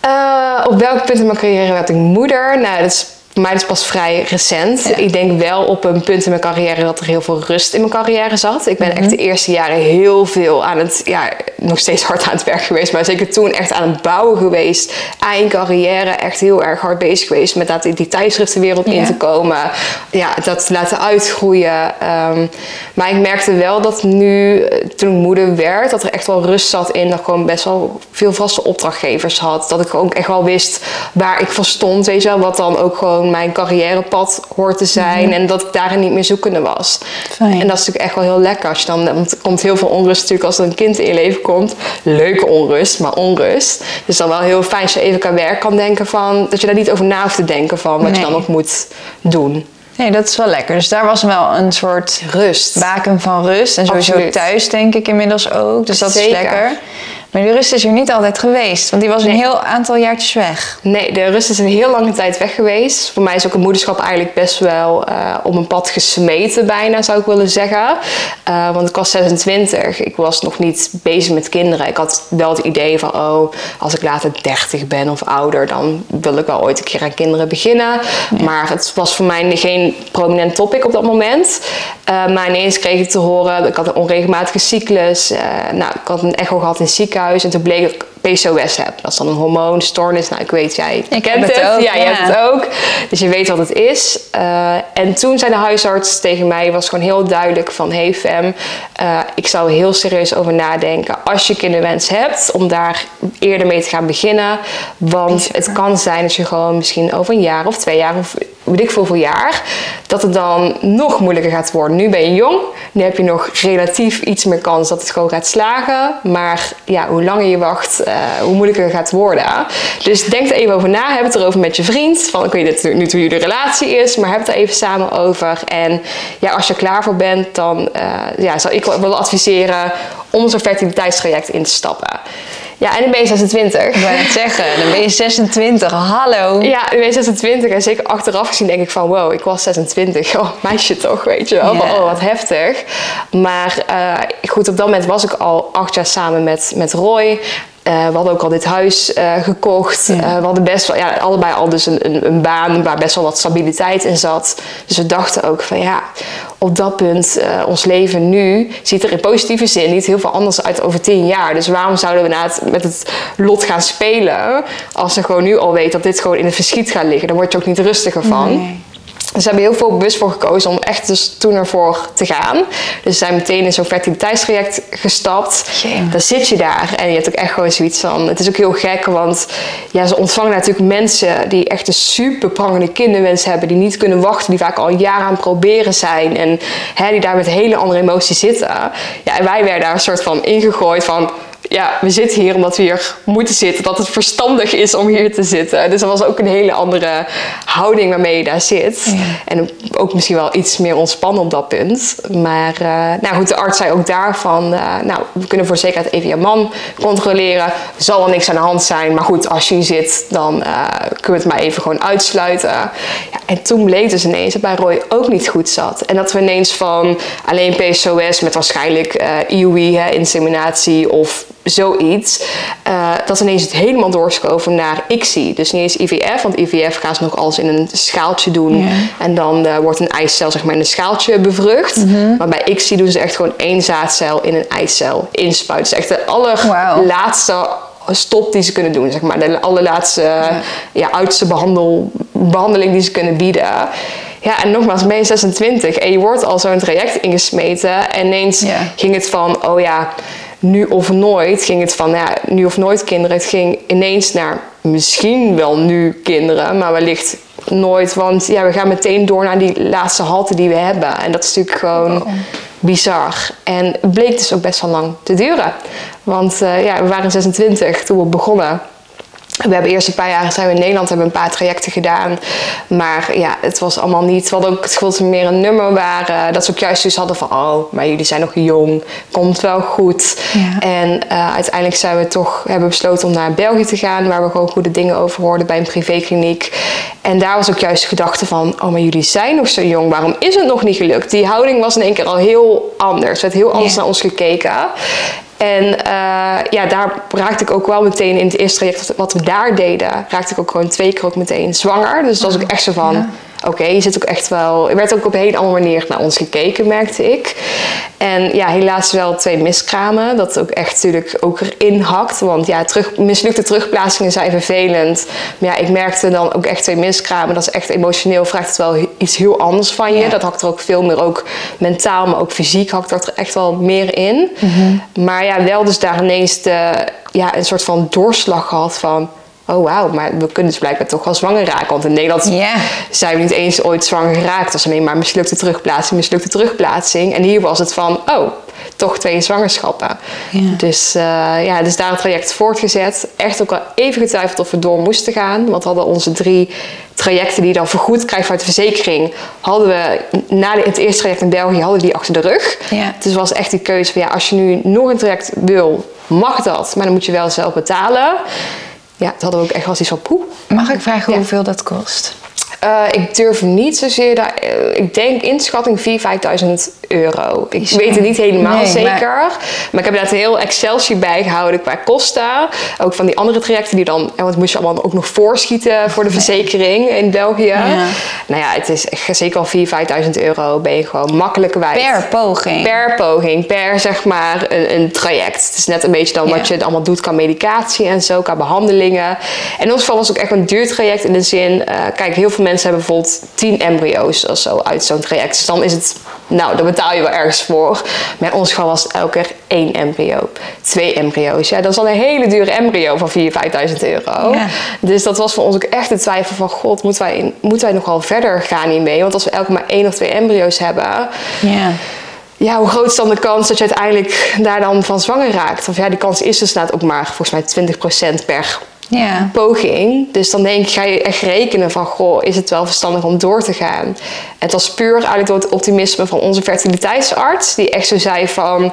Speaker 2: Eh, op welk punt in mijn carrière werd ik moeder? Nou, dat is voor mij dus pas vrij recent.
Speaker 1: Ja.
Speaker 2: Ik denk wel op een punt in mijn carrière dat er heel veel rust in mijn carrière zat. Ik ben echt de eerste jaren heel veel aan het, ja, nog steeds hard aan het werk geweest. Maar zeker toen echt aan het bouwen geweest. Aan je carrière echt heel erg hard bezig geweest met dat in die tijdschriftenwereld in te komen. Ja, dat te laten uitgroeien. Ehm, maar ik merkte wel dat nu, eh, toen ik moeder werd, dat er echt wel rust zat in. Dat ik gewoon best wel veel vaste opdrachtgevers had. Dat ik ook echt wel wist waar ik voor stond. Weet je wel, wat dan ook gewoon mijn carrièrepad hoort te zijn. En dat ik daarin niet meer zoekende was.
Speaker 1: Fijn.
Speaker 2: En dat is natuurlijk echt wel heel lekker. Als je dan, want er komt heel veel onrust natuurlijk als er een kind in je leven komt. Leuke onrust, maar onrust. Dus dan wel heel fijn als je even kan werk kan denken van... Dat je daar niet over na hoeft te denken van wat je dan nog moet doen.
Speaker 1: Nee, dat is wel lekker. Dus daar was wel een soort
Speaker 2: Rust.
Speaker 1: baken van rust. En sowieso
Speaker 2: Absoluut.
Speaker 1: thuis denk ik inmiddels ook. Dus dat
Speaker 2: Zeker.
Speaker 1: is lekker. Maar die rust is er niet altijd geweest. Want die was een heel aantal jaartjes weg.
Speaker 2: Nee, de rust is een heel lange tijd weg geweest. Voor mij is ook een moederschap eigenlijk best wel eh, op een pad gesmeten bijna, zou ik willen zeggen. Eh, want ik was 26, ik was nog niet bezig met kinderen. Ik had wel het idee van, oh, als ik later 30 ben of ouder, dan wil ik wel ooit een keer aan kinderen beginnen. Maar het was voor mij geen prominent topic op dat moment. Eh, maar ineens kreeg ik te horen, ik had een onregelmatige cyclus. Nou, ik had een echo gehad in het ziekenhuis en toen bleek ik PCOS heb. Dat is dan een hormoonstoornis. Nou, ik weet, jij
Speaker 1: Ik
Speaker 2: kent
Speaker 1: het ook,
Speaker 2: Ja, je
Speaker 1: ja.
Speaker 2: hebt het ook. Dus je weet wat het is. Eh, en toen zei de huisarts tegen mij, was gewoon heel duidelijk van... Hey Fem, eh, ik zou heel serieus over nadenken als je kinderwens hebt... om daar eerder mee te gaan beginnen. Want het kan zijn dat je gewoon misschien over een jaar of twee jaar... of weet ik veel jaar, dat het dan nog moeilijker gaat worden. Nu ben je jong, nu heb je nog relatief iets meer kans dat het gewoon gaat slagen. Maar ja, hoe langer je wacht, uh, hoe moeilijker het gaat worden. Dus denk er even over na. Heb het erover met je vriend. Van, ik weet niet nu hoe jullie relatie is, maar heb het er even samen over. En ja, als je klaar voor bent, dan uh, ja, zou ik wel adviseren om zo'n fertiliteitstraject in te stappen. Ja, en dan ben je 26.
Speaker 1: Ik wou het zeggen, dan ben je 26. Hallo.
Speaker 2: Ja, dan ben je 26. En zeker achteraf gezien denk ik van, wow, ik was 26. [laughs] Oh, meisje toch, weet je wel. Yeah. Oh, wat heftig. Maar uh, goed, op dat moment was ik al acht jaar samen met, met Roy. Uh, we hadden ook al dit huis uh, gekocht. Ja. Uh, we hadden best wel, ja, allebei al dus een, een, een, baan waar best wel wat stabiliteit in zat. Dus we dachten ook van ja, op dat punt, ons leven nu ziet er in positieve zin niet heel veel anders uit over tien jaar. Dus waarom zouden we na het, met het lot gaan spelen als we gewoon nu al weten dat dit gewoon in het verschiet gaat liggen? Dan word je ook niet rustiger van. Nee. Dus hebben heel veel bewust voor gekozen om echt dus toen ervoor te gaan. Dus zijn meteen in zo'n fertiliteitstraject gestapt. Dan zit je daar en je hebt ook echt gewoon zoiets van... Het is ook heel gek, want ja, ze ontvangen natuurlijk mensen die echt een super prangende kinderwens hebben. Die niet kunnen wachten, die vaak al jaren aan het proberen zijn. En hè, die daar met hele andere emoties zitten. Ja, en wij werden daar een soort van ingegooid van ja, we zitten hier omdat we hier moeten zitten. Dat het verstandig is om hier te zitten. Dus dat was ook een hele andere houding waarmee je daar zit. Ja. En ook misschien wel iets meer ontspannen op dat punt. Maar uh, nou goed, de arts zei ook daarvan... Uh, nou, we kunnen voor zekerheid even je man controleren. Er zal wel niks aan de hand zijn. Maar goed, als je hier zit, dan uh, kunnen we het maar even gewoon uitsluiten. Ja, en toen bleek dus ineens dat bij Roy ook niet goed zat. En dat we ineens van alleen PCOS met waarschijnlijk IUI, hè, inseminatie of zoiets, uh, dat ineens het helemaal doorschoven naar ICSI. Dus niet eens IVF, want IVF gaan ze nog alles in een schaaltje doen. En dan uh, wordt een eicel zeg maar in een schaaltje bevrucht. Mm -hmm. Maar bij ICSI doen ze echt gewoon één zaadcel in een eicel inspuiten. Dus echt de allerlaatste wow. stop die ze kunnen doen. Zeg maar. De allerlaatste, ja. ja oudste behandel, behandeling die ze kunnen bieden. Ja, en nogmaals, ben je 26 en je wordt al zo'n traject ingesmeten. En ineens ging het van, oh ja nu of nooit ging het van, ja, nu of nooit kinderen. Het ging ineens naar misschien wel nu kinderen, maar wellicht nooit. Want ja, we gaan meteen door naar die laatste halte die we hebben. En dat is natuurlijk gewoon oh. bizar. En het bleek dus ook best wel lang te duren. Want uh, ja, we waren 26 toen we begonnen. We hebben eerst een paar jaar zijn we in Nederland hebben een paar trajecten gedaan. Maar ja, het was allemaal niet. Hadden ook het gevoel dat we meer een nummer waren. Dat ze ook juist dus hadden van, oh, maar jullie zijn nog jong. Komt wel goed.
Speaker 1: Ja.
Speaker 2: En uh, uiteindelijk zijn we toch hebben besloten om naar België te gaan. Waar we gewoon goede dingen over hoorden bij een privékliniek. En daar was ook juist de gedachte van, oh, maar jullie zijn nog zo jong. Waarom is het nog niet gelukt? Die houding was in één keer al heel anders. Er werd heel anders ja. naar ons gekeken. En uh, ja, daar raakte ik ook wel meteen in het eerste traject wat we daar deden, raakte ik ook gewoon twee keer ook meteen zwanger. Dus dat was ook echt zo van. Oké, okay, je zit ook echt wel... Er werd ook op een hele andere manier naar ons gekeken, merkte ik. En ja, helaas wel twee miskramen. Dat ook echt natuurlijk ook erin hakt. Want ja, terug, mislukte terugplaatsingen zijn vervelend. Maar ja, ik merkte dan ook echt twee miskramen. Dat is echt emotioneel, vraagt het wel iets heel anders van je. Ja. Dat hakt er ook veel meer, ook mentaal, maar ook fysiek hakt er echt wel meer in. Mm -hmm. Maar ja, wel dus daar ineens de, ja, een soort van doorslag gehad van oh wauw, maar we kunnen dus blijkbaar toch wel zwanger raken. Want in Nederland
Speaker 1: yeah.
Speaker 2: zijn we niet eens ooit zwanger geraakt. Het was alleen maar mislukte terugplaatsing, mislukte terugplaatsing. En hier was het van, oh, toch twee zwangerschappen.
Speaker 1: Yeah.
Speaker 2: Dus, uh, ja, dus daar het traject voortgezet. Echt ook wel even getwijfeld of we door moesten gaan. Want we hadden onze drie trajecten die je dan vergoed krijgt vanuit de verzekering, hadden we na het eerste traject in België, hadden die achter de rug.
Speaker 1: Yeah.
Speaker 2: Dus was echt die keuze van ja, als je nu nog een traject wil, mag dat. Maar dan moet je wel zelf betalen ja, dat hadden we ook echt wel iets van poe.
Speaker 1: Mag ik vragen ja. hoeveel dat kost?
Speaker 2: Uh, ik durf niet zozeer, daar, uh, ik denk inschatting 4.000, 5.000 euro. Ik weet het niet helemaal nee, zeker. Maar... maar... ik heb daar een heel Excel-sheet bij gehouden qua kosten. Ook van die andere trajecten die dan, want moest je allemaal ook nog voorschieten voor de [laughs] verzekering in België.
Speaker 1: Ja.
Speaker 2: Nou ja, het is zeker al 4.000, 5.000 euro ben je gewoon makkelijk kwijt.
Speaker 1: Per poging?
Speaker 2: Per poging, per zeg maar een, een traject. Het is net een beetje dan ja. wat je allemaal doet qua medicatie en zo, qua behandelingen. En in ons geval was het ook echt een duur traject in de zin, uh, kijk, heel veel mensen hebben bijvoorbeeld 10 embryo's of zo uit zo'n traject. Dus dan is het Nou, daar betaal je wel ergens voor. Maar in ons geval was het elke keer één embryo. Twee embryo's. Ja, dat is al een hele dure embryo van 4.000, 5.000 euro.
Speaker 1: Ja.
Speaker 2: Dus dat was voor ons ook echt de twijfel van... God, moeten wij, moeten wij nogal verder gaan hiermee? Want als we elke keer maar één of twee embryo's hebben...
Speaker 1: Ja.
Speaker 2: Ja, hoe groot is dan de kans dat je uiteindelijk daar dan van zwanger raakt? Of ja, die kans is dus inderdaad ook maar volgens mij 20% per
Speaker 1: Ja.
Speaker 2: poging. Dus dan denk ik, ga je echt rekenen van, goh, is het wel verstandig om door te gaan? En het was puur eigenlijk door het optimisme van onze fertiliteitsarts, die echt zo zei van,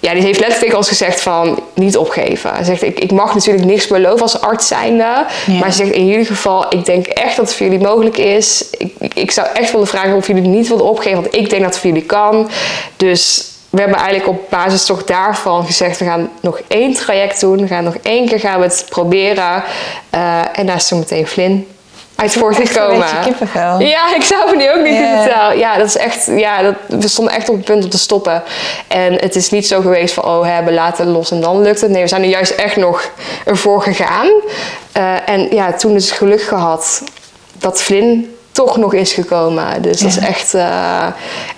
Speaker 2: ja, die heeft letterlijk tegen ons gezegd van, niet opgeven. Hij zegt, ik, ik mag natuurlijk niks beloven als arts zijnde, maar ze zegt, in jullie geval, ik denk echt dat het voor jullie mogelijk is. Ik, ik, ik zou echt willen vragen of jullie het niet willen opgeven, want ik denk dat het voor jullie kan. Dus we hebben eigenlijk op basis toch daarvan gezegd, we gaan nog één traject doen. We gaan nog één keer gaan we het proberen. Eh, en daar is toen meteen Flynn uit voortgekomen. Ja, ik zou het nu ook niet
Speaker 1: Ja.
Speaker 2: vertellen. Ja, dat is echt, ja, dat, we stonden echt op het punt om te stoppen. En het is niet zo geweest van, oh, we hebben laten los en dan lukt het. Nee, we zijn er juist echt nog ervoor gegaan. Eh, en ja, toen is het geluk gehad dat Flynn toch nog is gekomen. Dus dat is echt, eh,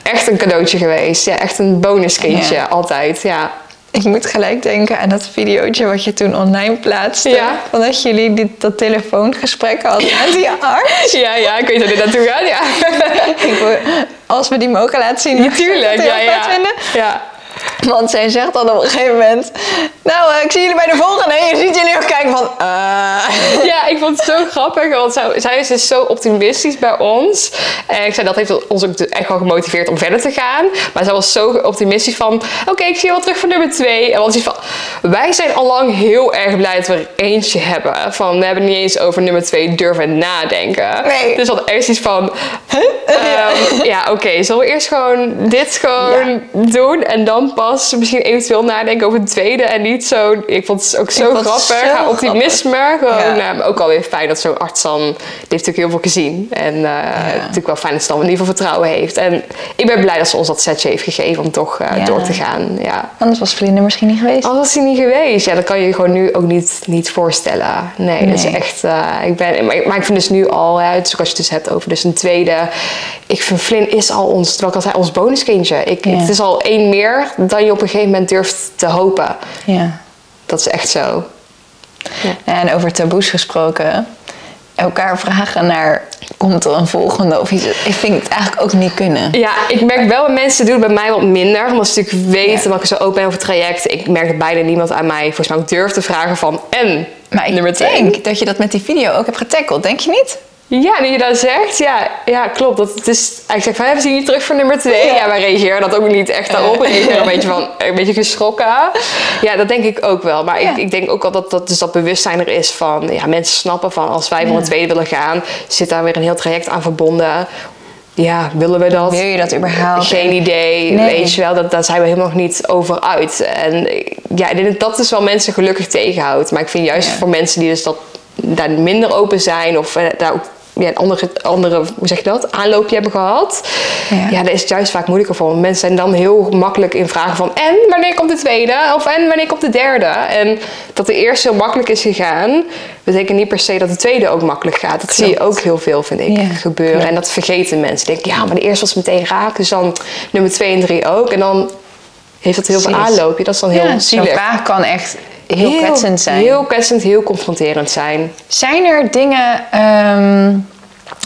Speaker 2: echt een cadeautje geweest. Ja, echt een bonuskindje, altijd. Ja.
Speaker 1: Ik moet gelijk denken aan dat videootje wat je toen online plaatste.
Speaker 2: Ja.
Speaker 1: Van dat jullie dat telefoongesprek hadden met die arts. [laughs]
Speaker 2: ja, ja, ik weet waar dit naartoe gaat, ja. [laughs]
Speaker 1: Als we die mogen laten zien,
Speaker 2: Natuurlijk, ja.
Speaker 1: vinden.
Speaker 2: ja.
Speaker 1: Want zij zegt dan op een gegeven moment... Nou, eh, ik zie jullie bij de volgende. En je ziet jullie ook kijken van... eh.
Speaker 2: Ja, ik vond het zo grappig, want zij, zij is dus zo optimistisch bij ons. En ik zei, dat heeft ons ook echt wel gemotiveerd om verder te gaan. Maar zij was zo optimistisch van, oké, ik zie je wel terug voor nummer twee. En want ze van, wij zijn al lang heel erg blij dat we er eentje hebben. Van, we hebben niet eens over nummer twee durven nadenken.
Speaker 1: Nee.
Speaker 2: Dus dat echt iets van, ehm, ja, oké, zullen we eerst gewoon dit gewoon doen en dan pas misschien eventueel nadenken over het tweede en niet zo. Ik vond het ook zo grappig,
Speaker 1: zo
Speaker 2: haar optimisme. Gewoon,
Speaker 1: Ja.
Speaker 2: eh, ook alweer fijn dat zo'n arts dan, die heeft natuurlijk heel veel gezien en eh, natuurlijk wel fijn dat ze dan in ieder geval vertrouwen heeft. En ik ben blij dat ze ons dat setje heeft gegeven om toch eh,
Speaker 1: Ja.
Speaker 2: door te gaan. Ja.
Speaker 1: Anders was Vlinder misschien niet geweest.
Speaker 2: Anders was hij niet geweest. Ja, dat kan je je gewoon nu ook niet, niet voorstellen. Nee, dat is echt... eh, ik ben, maar, maar ik vind dus nu al, hè, dus ook als je het dus hebt over dus een tweede... Ik vind Flynn is al ons, terwijl ik al zei, ons bonuskindje. Ik. Het is al één meer dan je op een gegeven moment durft te hopen.
Speaker 1: Ja.
Speaker 2: Dat is echt zo.
Speaker 1: En over taboes gesproken. Elkaar vragen naar... Komt er een volgende of iets? Ik vind het eigenlijk ook niet kunnen.
Speaker 2: Ja, ik merk wel, mensen doen het bij mij wat minder. Omdat ze natuurlijk weten
Speaker 1: Ja.
Speaker 2: dat ik zo open ben over het traject. Ik merk dat bijna niemand aan mij volgens mij ook durft te vragen van... En
Speaker 1: Maar ik denk dat je dat met die video ook hebt getackeld. Denk je niet?
Speaker 2: Ja, nu je dat zegt, ja, ja klopt. Dat het is, ik zeg van, hebben ze niet terug voor nummer twee?
Speaker 1: Ja.
Speaker 2: Ja, wij reageren dat ook niet echt daarop. We reageren een [laughs] beetje van, een beetje geschrokken. Ja, dat denk ik ook wel. Maar
Speaker 1: Ja.
Speaker 2: ik, ik denk ook wel dat, dat, dus dat bewustzijn er is van, ja, mensen snappen van, als wij voor een tweede willen gaan, zit daar weer een heel traject aan verbonden. Ja, willen we dat?
Speaker 1: Wil je dat überhaupt?
Speaker 2: Geen idee,
Speaker 1: Nee.
Speaker 2: weet je wel, dat, daar zijn we helemaal nog niet over uit. En ja, ik dat dat dus wel mensen gelukkig tegenhoudt. Maar ik vind juist voor mensen die dus dat, daar minder open zijn of eh, daar ook ja, een andere, andere, hoe zeg je dat, aanloopje hebben gehad.
Speaker 1: Ja.
Speaker 2: Ja, daar is het juist vaak moeilijker voor. Mensen zijn dan heel makkelijk in vragen van en wanneer komt de tweede? Of en wanneer komt de derde? En dat de eerste heel makkelijk is gegaan, betekent niet per se dat de tweede ook makkelijk gaat. Dat zie je ook heel veel, vind ik,
Speaker 1: Ja,
Speaker 2: gebeuren.
Speaker 1: klopt.
Speaker 2: En dat vergeten mensen. Denken, ja, maar de eerste was meteen raak, dus dan nummer twee en drie ook. En dan heeft dat heel veel aanloopje. Dat is dan heel
Speaker 1: ja,
Speaker 2: zielig.
Speaker 1: kan echt heel, kwetsend zijn.
Speaker 2: Heel kwetsend, heel confronterend zijn.
Speaker 1: Zijn er dingen... ehm,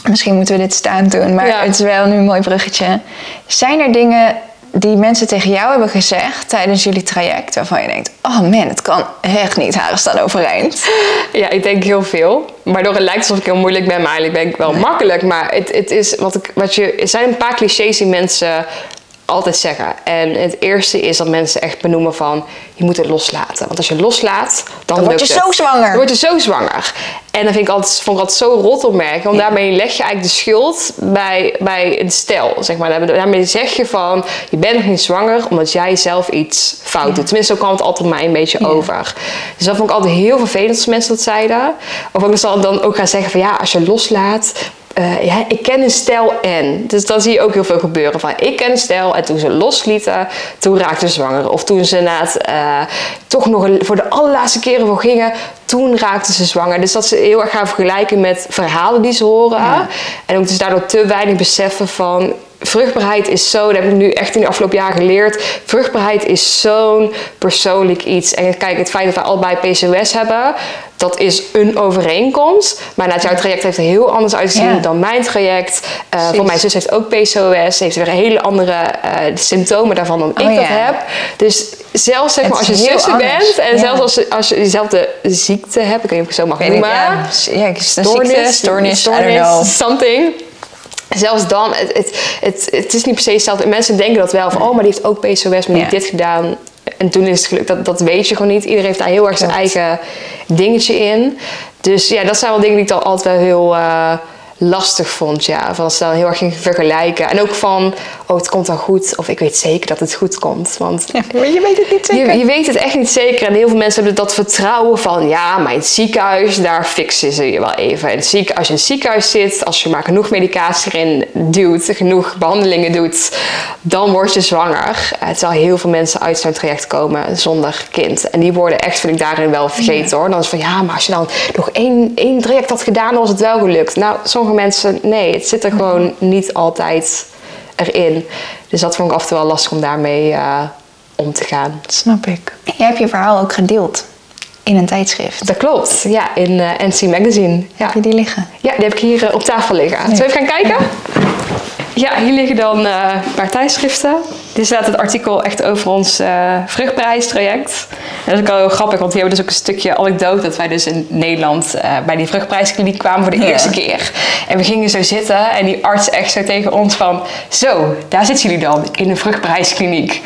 Speaker 1: misschien moeten we dit staan doen, maar
Speaker 2: Ja.
Speaker 1: het is wel nu een mooi bruggetje. Zijn er dingen die mensen tegen jou hebben gezegd tijdens jullie traject... waarvan je denkt, oh man, het kan echt niet, haren staan overeind. [laughs]
Speaker 2: Ja, ik denk heel veel. Waardoor het lijkt alsof ik heel moeilijk ben, maar eigenlijk ben ik wel makkelijk. Maar het, het is wat ik, wat je, er zijn een paar clichés die mensen altijd zeggen. En het eerste is dat mensen echt benoemen van je moet het loslaten. Want als je loslaat, dan,
Speaker 1: Dan word je zo zwanger.
Speaker 2: Dan word je zo zwanger. En dan vind ik altijd, vond ik altijd zo rot opmerking. Want daarmee leg je eigenlijk de schuld bij, bij een stel. Zeg maar. Daarmee zeg je van je bent nog niet zwanger omdat jij zelf iets fout doet. Tenminste, zo kwam het altijd mij een beetje over. Dus dat vond ik altijd heel vervelend als mensen dat zeiden. Of ook dan, dan ook gaan zeggen van ja, als je loslaat. Eh, ja, ik ken een stijl en. Dus dan zie je ook heel veel gebeuren. Van ik ken een stijl en toen ze loslieten, toen raakte ze zwanger. Of toen ze inderdaad eh, toch nog een- voor de allerlaatste keren voor gingen, toen raakte ze zwanger. Dus dat ze heel erg gaan vergelijken met verhalen die ze horen. En ook dus daardoor te weinig beseffen van vruchtbaarheid is zo, dat heb ik nu echt in de afgelopen jaren geleerd. Vruchtbaarheid is zo'n persoonlijk iets. En kijk, het feit dat we allebei PCOS hebben, dat is een overeenkomst. Maar na jouw traject heeft er heel anders uitgezien
Speaker 1: Ja.
Speaker 2: dan mijn traject. Eh, voor mijn zus heeft ook PCOS. Ze heeft weer hele andere eh, symptomen daarvan dan ik
Speaker 1: Oh,
Speaker 2: dat
Speaker 1: ja.
Speaker 2: heb. Dus zelfs zeg maar, als je zussen
Speaker 1: anders.
Speaker 2: bent en
Speaker 1: Ja.
Speaker 2: zelfs als, je- als je dezelfde ziekte hebt, ik weet niet of ik het zo mag
Speaker 1: Weet ik,
Speaker 2: noemen.
Speaker 1: ja, ja, ik ziekte, stoornis, I don't know.
Speaker 2: something. Zelfs dan, het, het, het, het is niet per se hetzelfde. Mensen denken dat wel, van oh, maar die heeft ook PCOS, maar die heeft dit gedaan. En toen is het gelukt, dat, dat weet je gewoon niet. Iedereen heeft daar heel erg zijn
Speaker 1: Klopt.
Speaker 2: eigen dingetje in. Dus ja, dat zijn wel dingen die ik dan altijd wel heel eh, lastig vond. Ja. Van als ze dan heel erg ging vergelijken. En ook van, oh, het komt wel goed. Of ik weet zeker dat het goed komt. Want
Speaker 1: maar je weet het niet
Speaker 2: je, je weet het echt niet zeker. En heel veel mensen hebben dat vertrouwen van... ja, maar in het ziekenhuis, daar fixen ze je wel even. Het zieken, als je in het ziekenhuis zit... als je maar genoeg medicatie erin duwt... genoeg behandelingen doet... dan word je zwanger. Eh, terwijl heel veel mensen uit zo'n traject komen zonder kind. En die worden echt, vind ik, daarin wel vergeten hoor. Dan is het van, ja, maar als je dan nog één, één traject had gedaan... dan was het wel gelukt. Nou, sommige mensen, nee. Het zit er gewoon niet altijd erin. Dus dat vond ik af en toe wel lastig om daarmee... eh, om te gaan.
Speaker 1: Snap ik. Je hebt je verhaal ook gedeeld in een tijdschrift.
Speaker 2: Dat klopt, ja, in eh, NC Magazine. Ja.
Speaker 1: Heb je die liggen?
Speaker 2: ja, die heb ik hier eh, op tafel liggen. Zullen we even gaan kijken? Ja, hier liggen dan eh, een paar tijdschriften. Dit staat het artikel echt over ons eh vruchtprijstraject. En dat is ook al heel grappig, want hier hebben we dus ook een stukje anekdote... dat wij dus in Nederland eh, bij die vruchtprijskliniek kwamen voor de
Speaker 1: Ja.
Speaker 2: eerste keer. En we gingen zo zitten en die arts echt zo tegen ons van... Zo, daar zitten jullie dan, in een vruchtprijskliniek.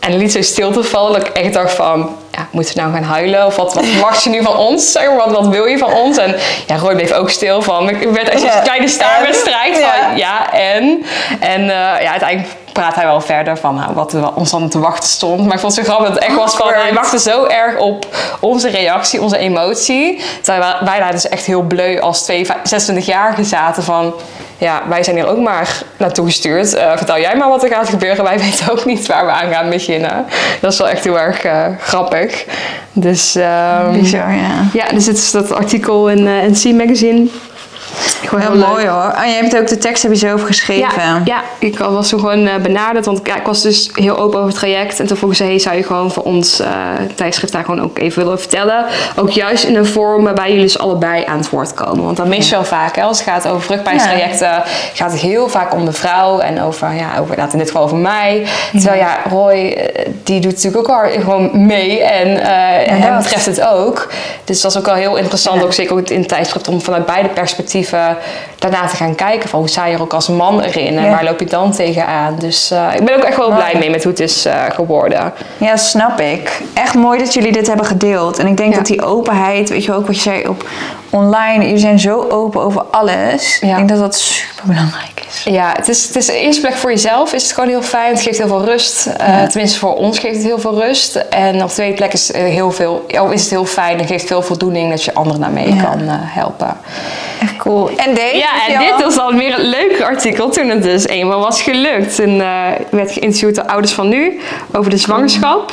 Speaker 2: En liet zo stilte vallen dat ik echt dacht van... Ja, moeten we nou gaan huilen? Of wat, wat [laughs] verwacht je nu van ons? Zeg maar, wat, wat wil je van ons? En ja, Roy bleef ook stil van... Ik werd
Speaker 1: Ja.
Speaker 2: een kleine staarwedstrijd
Speaker 1: En?
Speaker 2: van...
Speaker 1: Ja.
Speaker 2: Ja, en? En eh, ja, uiteindelijk praat hij wel verder van nou, wat er ons dan te wachten stond. Maar ik vond het zo grappig dat het echt was van... Hij wachtte zo erg op onze reactie, onze emotie. Terwijl wij- wij daar dus echt heel bleu als twee 26-jarigen zaten van... Ja, wij zijn hier ook maar naartoe gestuurd. Eh, vertel jij maar wat er gaat gebeuren. Wij [laughs] weten ook niet waar we aan gaan beginnen. Dat is wel echt heel erg eh, grappig. Dus, ehm,
Speaker 1: Bizar, ja.
Speaker 2: ja, dus dit is dat artikel in eh NC Magazine. Gewoon
Speaker 1: Heel mooi hoor. Oh, je hebt ook de tekst heb je zelf geschreven.
Speaker 2: ja, ja, ik was toen gewoon eh, benaderd, want ja, ik was dus heel open over het traject. En toen vroegen ze, hey, zou je gewoon voor ons eh, tijdschrift daar gewoon ook even willen vertellen? Ook juist in een vorm waarbij jullie dus allebei aan het woord komen. Want dat mis je wel vaak, hè, als het gaat over vruchtprijstrajecten, gaat het heel vaak om de vrouw en over, ja, over, in dit geval over mij. Terwijl ja, Roy, eh, die doet natuurlijk ook al gewoon mee en eh hem
Speaker 1: dat.
Speaker 2: betreft het ook. Dus dat is ook wel heel interessant, ook zeker ook in het tijdschrift, om vanuit beide perspectieven daarna te gaan kijken. Van hoe sta je er ook als man erin en
Speaker 1: Ja.
Speaker 2: waar loop je dan tegenaan? Dus eh, ik ben ook echt wel blij mee met hoe het is eh, geworden.
Speaker 1: Ja, snap ik. Echt mooi dat jullie dit hebben gedeeld. En ik denk
Speaker 2: Ja.
Speaker 1: dat die openheid, weet je ook wat je zei op online, jullie zijn zo open over alles.
Speaker 2: Ja.
Speaker 1: Ik denk dat dat super belangrijk is.
Speaker 2: Ja, het is, het is de eerste plek voor jezelf. Is het gewoon heel fijn. Het geeft heel veel rust. Eh, tenminste, voor ons geeft het heel veel rust. En op de tweede plek is, heel veel, is het heel fijn en geeft veel voldoening dat je anderen daarmee kan helpen.
Speaker 1: Echt cool. En deze?
Speaker 2: Ja, en dit was dan weer een leuk artikel toen het dus eenmaal was gelukt. Toen eh, werd geïnterviewd door ouders van nu over de zwangerschap.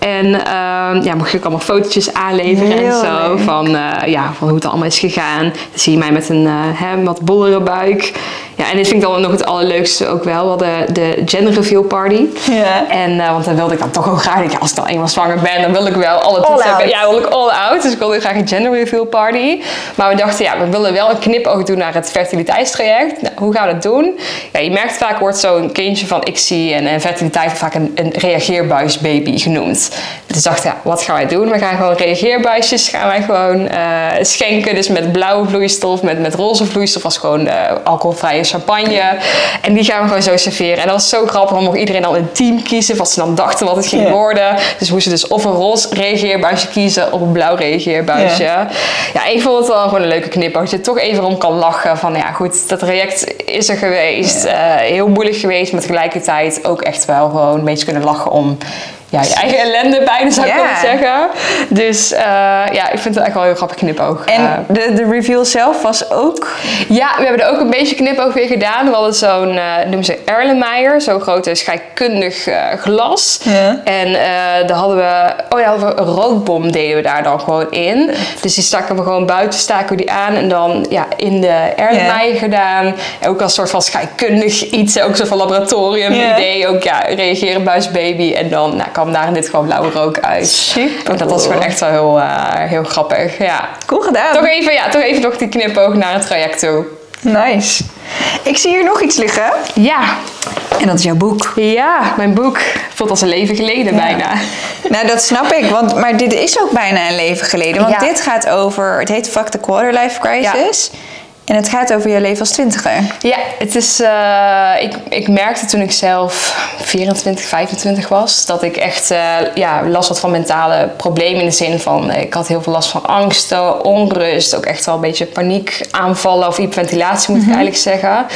Speaker 2: En ehm, ja, mocht ik allemaal fotootjes aanleveren en zo.
Speaker 1: leuk.
Speaker 2: Van, eh, ja, van hoe het allemaal is gegaan. Dan zie je mij met een eh, hè, wat bollere buik. Ja, en dit vind ik dan nog het allerleukste ook wel. We hadden de gender reveal party.
Speaker 1: Ja.
Speaker 2: En, eh, want dan wilde ik dan toch ook graag, ik, als ik dan eenmaal zwanger ben, dan wil ik wel alle
Speaker 1: out.
Speaker 2: Ja, wil ik all out. Dus ik wilde graag een gender reveal party. Maar we dachten, ja, we willen wel een knipoog doen naar het fertiliteitstraject. Nou, hoe gaan we dat doen? Ja, je merkt vaak wordt zo'n kindje van ICSI en, en fertiliteit vaak een, een reageerbuisbaby genoemd. Dus dachten, ja, wat gaan wij doen? We gaan gewoon reageerbuisjes gaan wij gewoon eh, schenken. Dus met blauwe vloeistof, met, met roze vloeistof was gewoon eh, alcoholvrije champagne. En die gaan we gewoon zo serveren. En dat was zo grappig, want mocht iedereen dan een team kiezen wat ze dan dachten wat het ging worden. Dus moesten dus of een roze reageerbuisje kiezen of een blauw reageerbuisje.
Speaker 1: Ja.
Speaker 2: Ja, ik vond het wel gewoon een leuke knip. Dat je toch even om kan lachen van ja goed, dat traject is er geweest. Eh, heel moeilijk geweest, maar tegelijkertijd ook echt wel gewoon een beetje kunnen lachen om ja, je eigen ellende bijna zou ik willen zeggen. Dus eh, ja, ik vind het echt wel een heel grappig knipoog.
Speaker 1: En
Speaker 2: Eh,
Speaker 1: de, de reveal zelf was ook...
Speaker 2: ja, we hebben er ook een beetje knipoog weer gedaan. We hadden zo'n, eh noemen ze Erlenmeyer, zo'n grote scheikundig glas. En daar hadden we, oh ja, hadden we een rookbom deden we daar dan gewoon in. Dus die staken we gewoon buiten, staken we die aan en dan ja, in de Erlenmeyer gedaan. En ook als soort van scheikundig iets, ook zo van laboratorium idee. Ook ja, reageren buisbaby en dan nou, kwam daar in dit gewoon blauwe rook uit.
Speaker 1: Super
Speaker 2: En dat was gewoon echt wel heel, eh, heel grappig, ja.
Speaker 1: Cool gedaan.
Speaker 2: Toch even, ja, toch even nog die knipoog naar het traject toe.
Speaker 1: Nice. Ik zie hier nog iets liggen.
Speaker 2: Ja,
Speaker 1: En dat is jouw boek.
Speaker 2: ja, mijn boek voelt als een leven geleden bijna.
Speaker 1: Nou, dat snap ik. Want, maar dit is ook bijna een leven geleden. Want
Speaker 2: Ja.
Speaker 1: dit gaat over... Het heet Fuck the Quarter Life Crisis. En het gaat over je leven als twintiger.
Speaker 2: Ja, het is, eh, ik, ik merkte toen ik zelf 24, 25 was, dat ik echt eh, ja, last had van mentale problemen in de zin van, eh, ik had heel veel last van angsten, onrust, ook echt wel een beetje paniekaanvallen of hyperventilatie moet ik eigenlijk zeggen.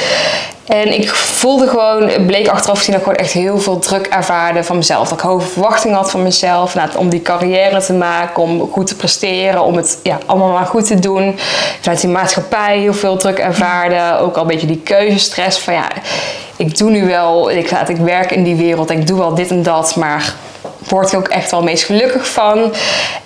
Speaker 2: En ik voelde gewoon, het bleek achteraf gezien dat ik gewoon echt heel veel druk ervaarde van mezelf. Dat ik hoge verwachtingen had van mezelf. Nou, om die carrière te maken, om goed te presteren, om het ja, allemaal maar goed te doen. Vanuit die maatschappij heel veel druk ervaarde. Ook al een beetje die keuzestress van ja, ik doe nu wel, ik, ik werk in die wereld, ik doe wel dit en dat, maar word ik ook echt wel meest gelukkig van.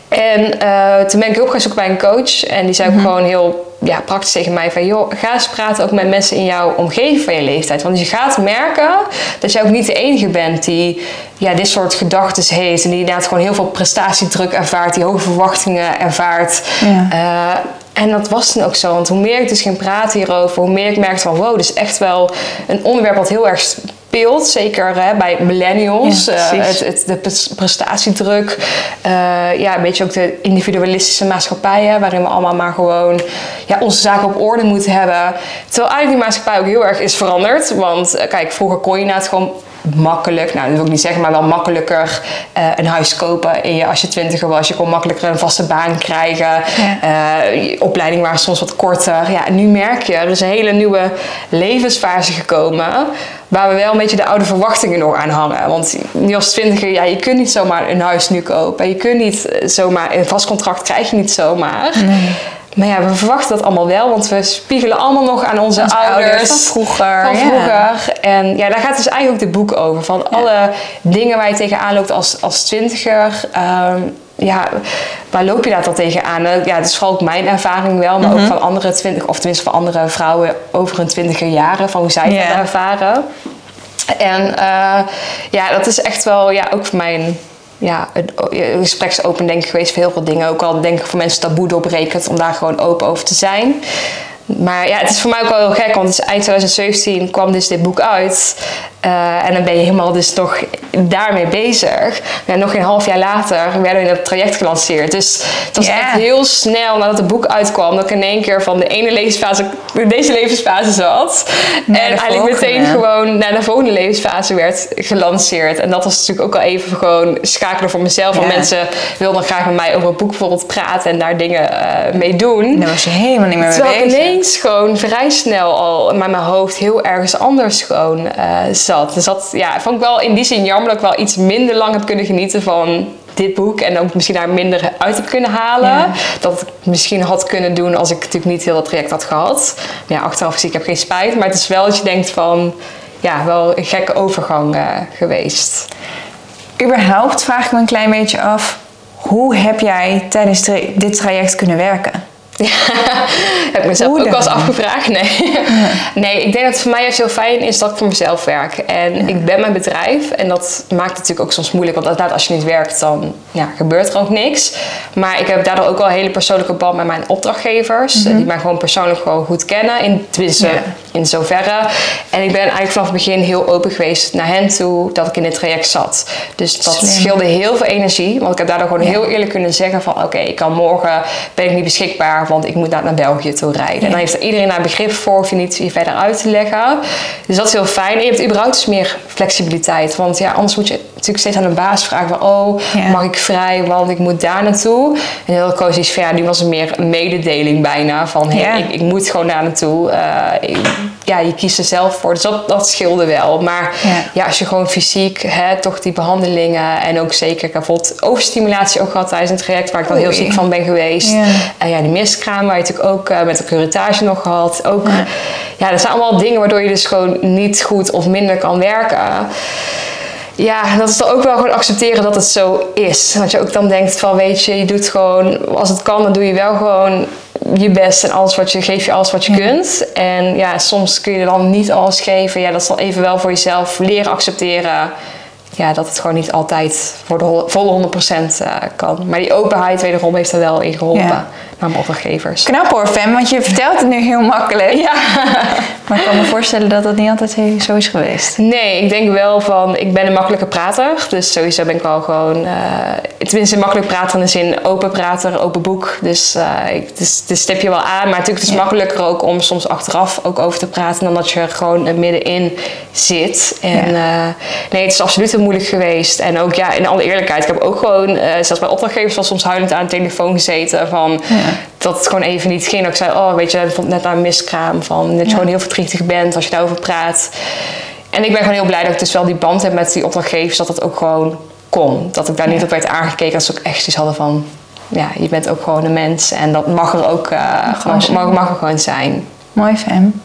Speaker 2: En eh, toen ben ik hulp gaan zoeken bij een coach. En die zei ook gewoon heel ja, praktisch tegen mij van... joh, ga eens praten ook met mensen in jouw omgeving van je leeftijd. Want je gaat merken dat je ook niet de enige bent die ja, dit soort gedachten heeft. En die inderdaad gewoon heel veel prestatiedruk ervaart. Die hoge verwachtingen ervaart.
Speaker 1: Ja.
Speaker 2: Eh, en dat was dan ook zo. Want hoe meer ik dus ging praten hierover... hoe meer ik merkte van... wow, dit is echt wel een onderwerp wat heel erg speelt. Zeker hè, bij millennials.
Speaker 1: Ja,
Speaker 2: Eh, het, het, de pres- prestatiedruk. eh, ja, een beetje ook de individualistische maatschappij. Hè, waarin we allemaal maar gewoon ja, onze zaken op orde moeten hebben. Terwijl eigenlijk die maatschappij ook heel erg is veranderd. Want eh, kijk, vroeger kon je inderdaad gewoon makkelijk, nou dat wil ik niet zeggen, maar wel makkelijker eh, een huis kopen in je, als je twintiger was. Je kon makkelijker een vaste baan krijgen. Eh, je opleidingen waren soms wat korter. Ja, en nu merk je, er is een hele nieuwe levensfase gekomen. Waar we wel een beetje de oude verwachtingen nog aan hangen. Want nu als twintiger, ja, je kunt niet zomaar een huis nu kopen. Je kunt niet eh, zomaar, een vast contract krijg je niet zomaar. Maar ja, we verwachten dat allemaal wel, want we spiegelen allemaal nog aan onze,
Speaker 1: Onze ouders van vroeger,
Speaker 2: Van
Speaker 1: ja.
Speaker 2: vroeger. En ja, daar gaat dus eigenlijk ook dit boek over. Van alle dingen waar je tegenaan loopt als, als twintiger. ehm, ja, waar loop je daar dan tegenaan? Eh, Ja, het is vooral ook mijn ervaring wel, maar ook van andere twintig, of tenminste van andere vrouwen over hun twintiger jaren, van hoe zij
Speaker 1: Ja.
Speaker 2: dat ervaren. En eh, ja, dat is echt wel ja, ook voor ja, een, gespreksopen geweest voor heel veel dingen. Ook al denk ik voor mensen taboe doorbrekend om daar gewoon open over te zijn. Maar ja, het is voor mij ook wel heel gek, want eind 2017 kwam dus dit boek uit. Eh, en dan ben je helemaal dus nog daarmee bezig. Ja, nog een half jaar later werden we in het traject gelanceerd. Dus het was echt heel snel nadat het boek uitkwam... dat ik in één keer van de ene levensfase in deze levensfase zat. En eigenlijk meteen gewoon naar de volgende levensfase werd gelanceerd. En dat was natuurlijk ook al even gewoon schakelen voor mezelf. Want mensen wilden graag met mij over het boek bijvoorbeeld praten... en daar dingen eh, mee doen.
Speaker 1: En daar was je helemaal niet meer mee
Speaker 2: Terwijl ik
Speaker 1: bezig.
Speaker 2: ineens gewoon vrij snel al met mijn hoofd heel ergens anders gewoon eh, zat. Dus dat ja, vond ik wel in die zin jammer dat ik wel iets minder lang heb kunnen genieten van dit boek. En ook misschien daar minder uit heb kunnen halen.
Speaker 1: Ja.
Speaker 2: Dat ik misschien had kunnen doen als ik natuurlijk niet heel dat traject had gehad. Ja, achteraf gezien, ik heb geen spijt. Maar het is wel dat je denkt van, ja, wel een gekke overgang eh, geweest.
Speaker 1: Überhaupt vraag ik me een klein beetje af... Hoe heb jij tijdens tra- dit traject kunnen werken? [laughs]
Speaker 2: Ja, heb ik mezelf ook wel eens afgevraagd. Nee. [laughs] nee, ik denk dat het voor mij juist heel fijn is dat ik voor mezelf werk. En ik ben mijn bedrijf. En dat maakt het natuurlijk ook soms moeilijk. Want inderdaad, als je niet werkt, dan ja, gebeurt er ook niks. Maar ik heb daardoor ook wel een hele persoonlijke band met mijn opdrachtgevers. Die mij gewoon persoonlijk gewoon goed kennen. In, tenminste. In zoverre. En ik ben eigenlijk vanaf het begin heel open geweest naar hen toe dat ik in dit traject zat. Dus dat
Speaker 1: Slim.
Speaker 2: scheelde heel veel energie. Want ik heb daardoor gewoon heel eerlijk kunnen zeggen van... oké, ik kan morgen ben ik niet beschikbaar... want ik moet naar, naar België toe rijden. En dan heeft er iedereen daar begrip voor... hoef je niet je verder uit te leggen. Dus dat is heel fijn. En je hebt überhaupt dus meer flexibiliteit. Want ja, anders moet je natuurlijk steeds aan de baas vragen van, oh,
Speaker 1: Ja.
Speaker 2: mag ik vrij, want ik moet daar naartoe. En heel koos iets van, ja, nu was het meer een mededeling bijna. Van, hey,
Speaker 1: Ja.
Speaker 2: ik, ik moet gewoon daar naartoe. Eh, ik- ja, je kiest er zelf voor. Dus dat, dat scheelde wel. Maar
Speaker 1: Ja.
Speaker 2: ja. als je gewoon fysiek, hè, toch die behandelingen en ook zeker, bijvoorbeeld overstimulatie ook gehad tijdens een traject waar ik wel heel ziek van ben geweest.
Speaker 1: Ja.
Speaker 2: En ja, die miskraam waar je natuurlijk ook eh, met de curettage nog gehad. Ook,
Speaker 1: Ja.
Speaker 2: ja. dat zijn allemaal dingen waardoor je dus gewoon niet goed of minder kan werken. Ja, dat is dan ook wel gewoon accepteren dat het zo is. Dat je ook dan denkt van, weet je, je doet gewoon, als het kan, dan doe je wel gewoon je best en alles wat je, geef je alles wat je kunt. En ja, soms kun je dan niet alles geven. Ja, dat is dan even wel voor jezelf leren accepteren. Ja, dat het gewoon niet altijd voor de volle 100% eh, kan. Maar die openheid wederom heeft er wel in geholpen
Speaker 1: Ja.
Speaker 2: Mijn opdrachtgevers.
Speaker 1: Knap hoor, Fem, want je vertelt het nu heel makkelijk.
Speaker 2: Ja. [laughs]
Speaker 1: Maar ik kan me voorstellen dat dat niet altijd zo is geweest.
Speaker 2: Nee, ik denk wel van, ik ben een makkelijke prater. Dus sowieso ben ik wel gewoon, eh, tenminste makkelijk prater in de zin open prater, open boek. Dus eh ik, dus, dus stip je wel aan. Maar natuurlijk het is
Speaker 1: Ja.
Speaker 2: makkelijker ook om soms achteraf ook over te praten dan dat je er gewoon middenin zit. En
Speaker 1: Ja.
Speaker 2: eh, nee, het is absoluut heel moeilijk geweest. En ook ja, in alle eerlijkheid, ik heb ook gewoon, zelfs bij opdrachtgevers wel soms huilend aan de telefoon gezeten van dat het gewoon even niet ging. Dat ik zei, oh weet je, bijvoorbeeld net aan een miskraam van dat je gewoon heel verdrietig bent als je daarover praat. En ik ben gewoon heel blij dat ik dus wel die band heb met die opdrachtgevers, dat het ook gewoon kon. Dat ik daar niet op werd aangekeken, dat ze ook echt iets hadden van, ja, je bent ook gewoon een mens en dat mag er ook eh,
Speaker 1: gewoon
Speaker 2: mag,
Speaker 1: zijn.
Speaker 2: mag, mag er gewoon zijn.
Speaker 1: Mooi, Fem.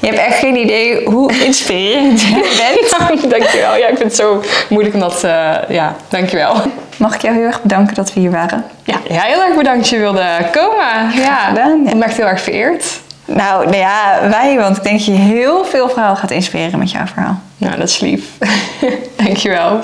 Speaker 1: Je hebt echt geen idee hoe [laughs] inspirerend je bent. [laughs]
Speaker 2: dankjewel. Ja, ik vind het zo moeilijk om dat, eh, ja, dankjewel.
Speaker 1: Mag ik jou heel erg bedanken dat we hier waren?
Speaker 2: Ja, ja, heel erg bedankt dat je wilde komen. Ja,
Speaker 1: gedaan, ja.
Speaker 2: ik ben echt heel erg vereerd.
Speaker 1: Nou, nou ja, wij, want ik denk dat je heel veel vrouwen gaat inspireren met jouw verhaal.
Speaker 2: Nou, dat is lief. [laughs] dankjewel.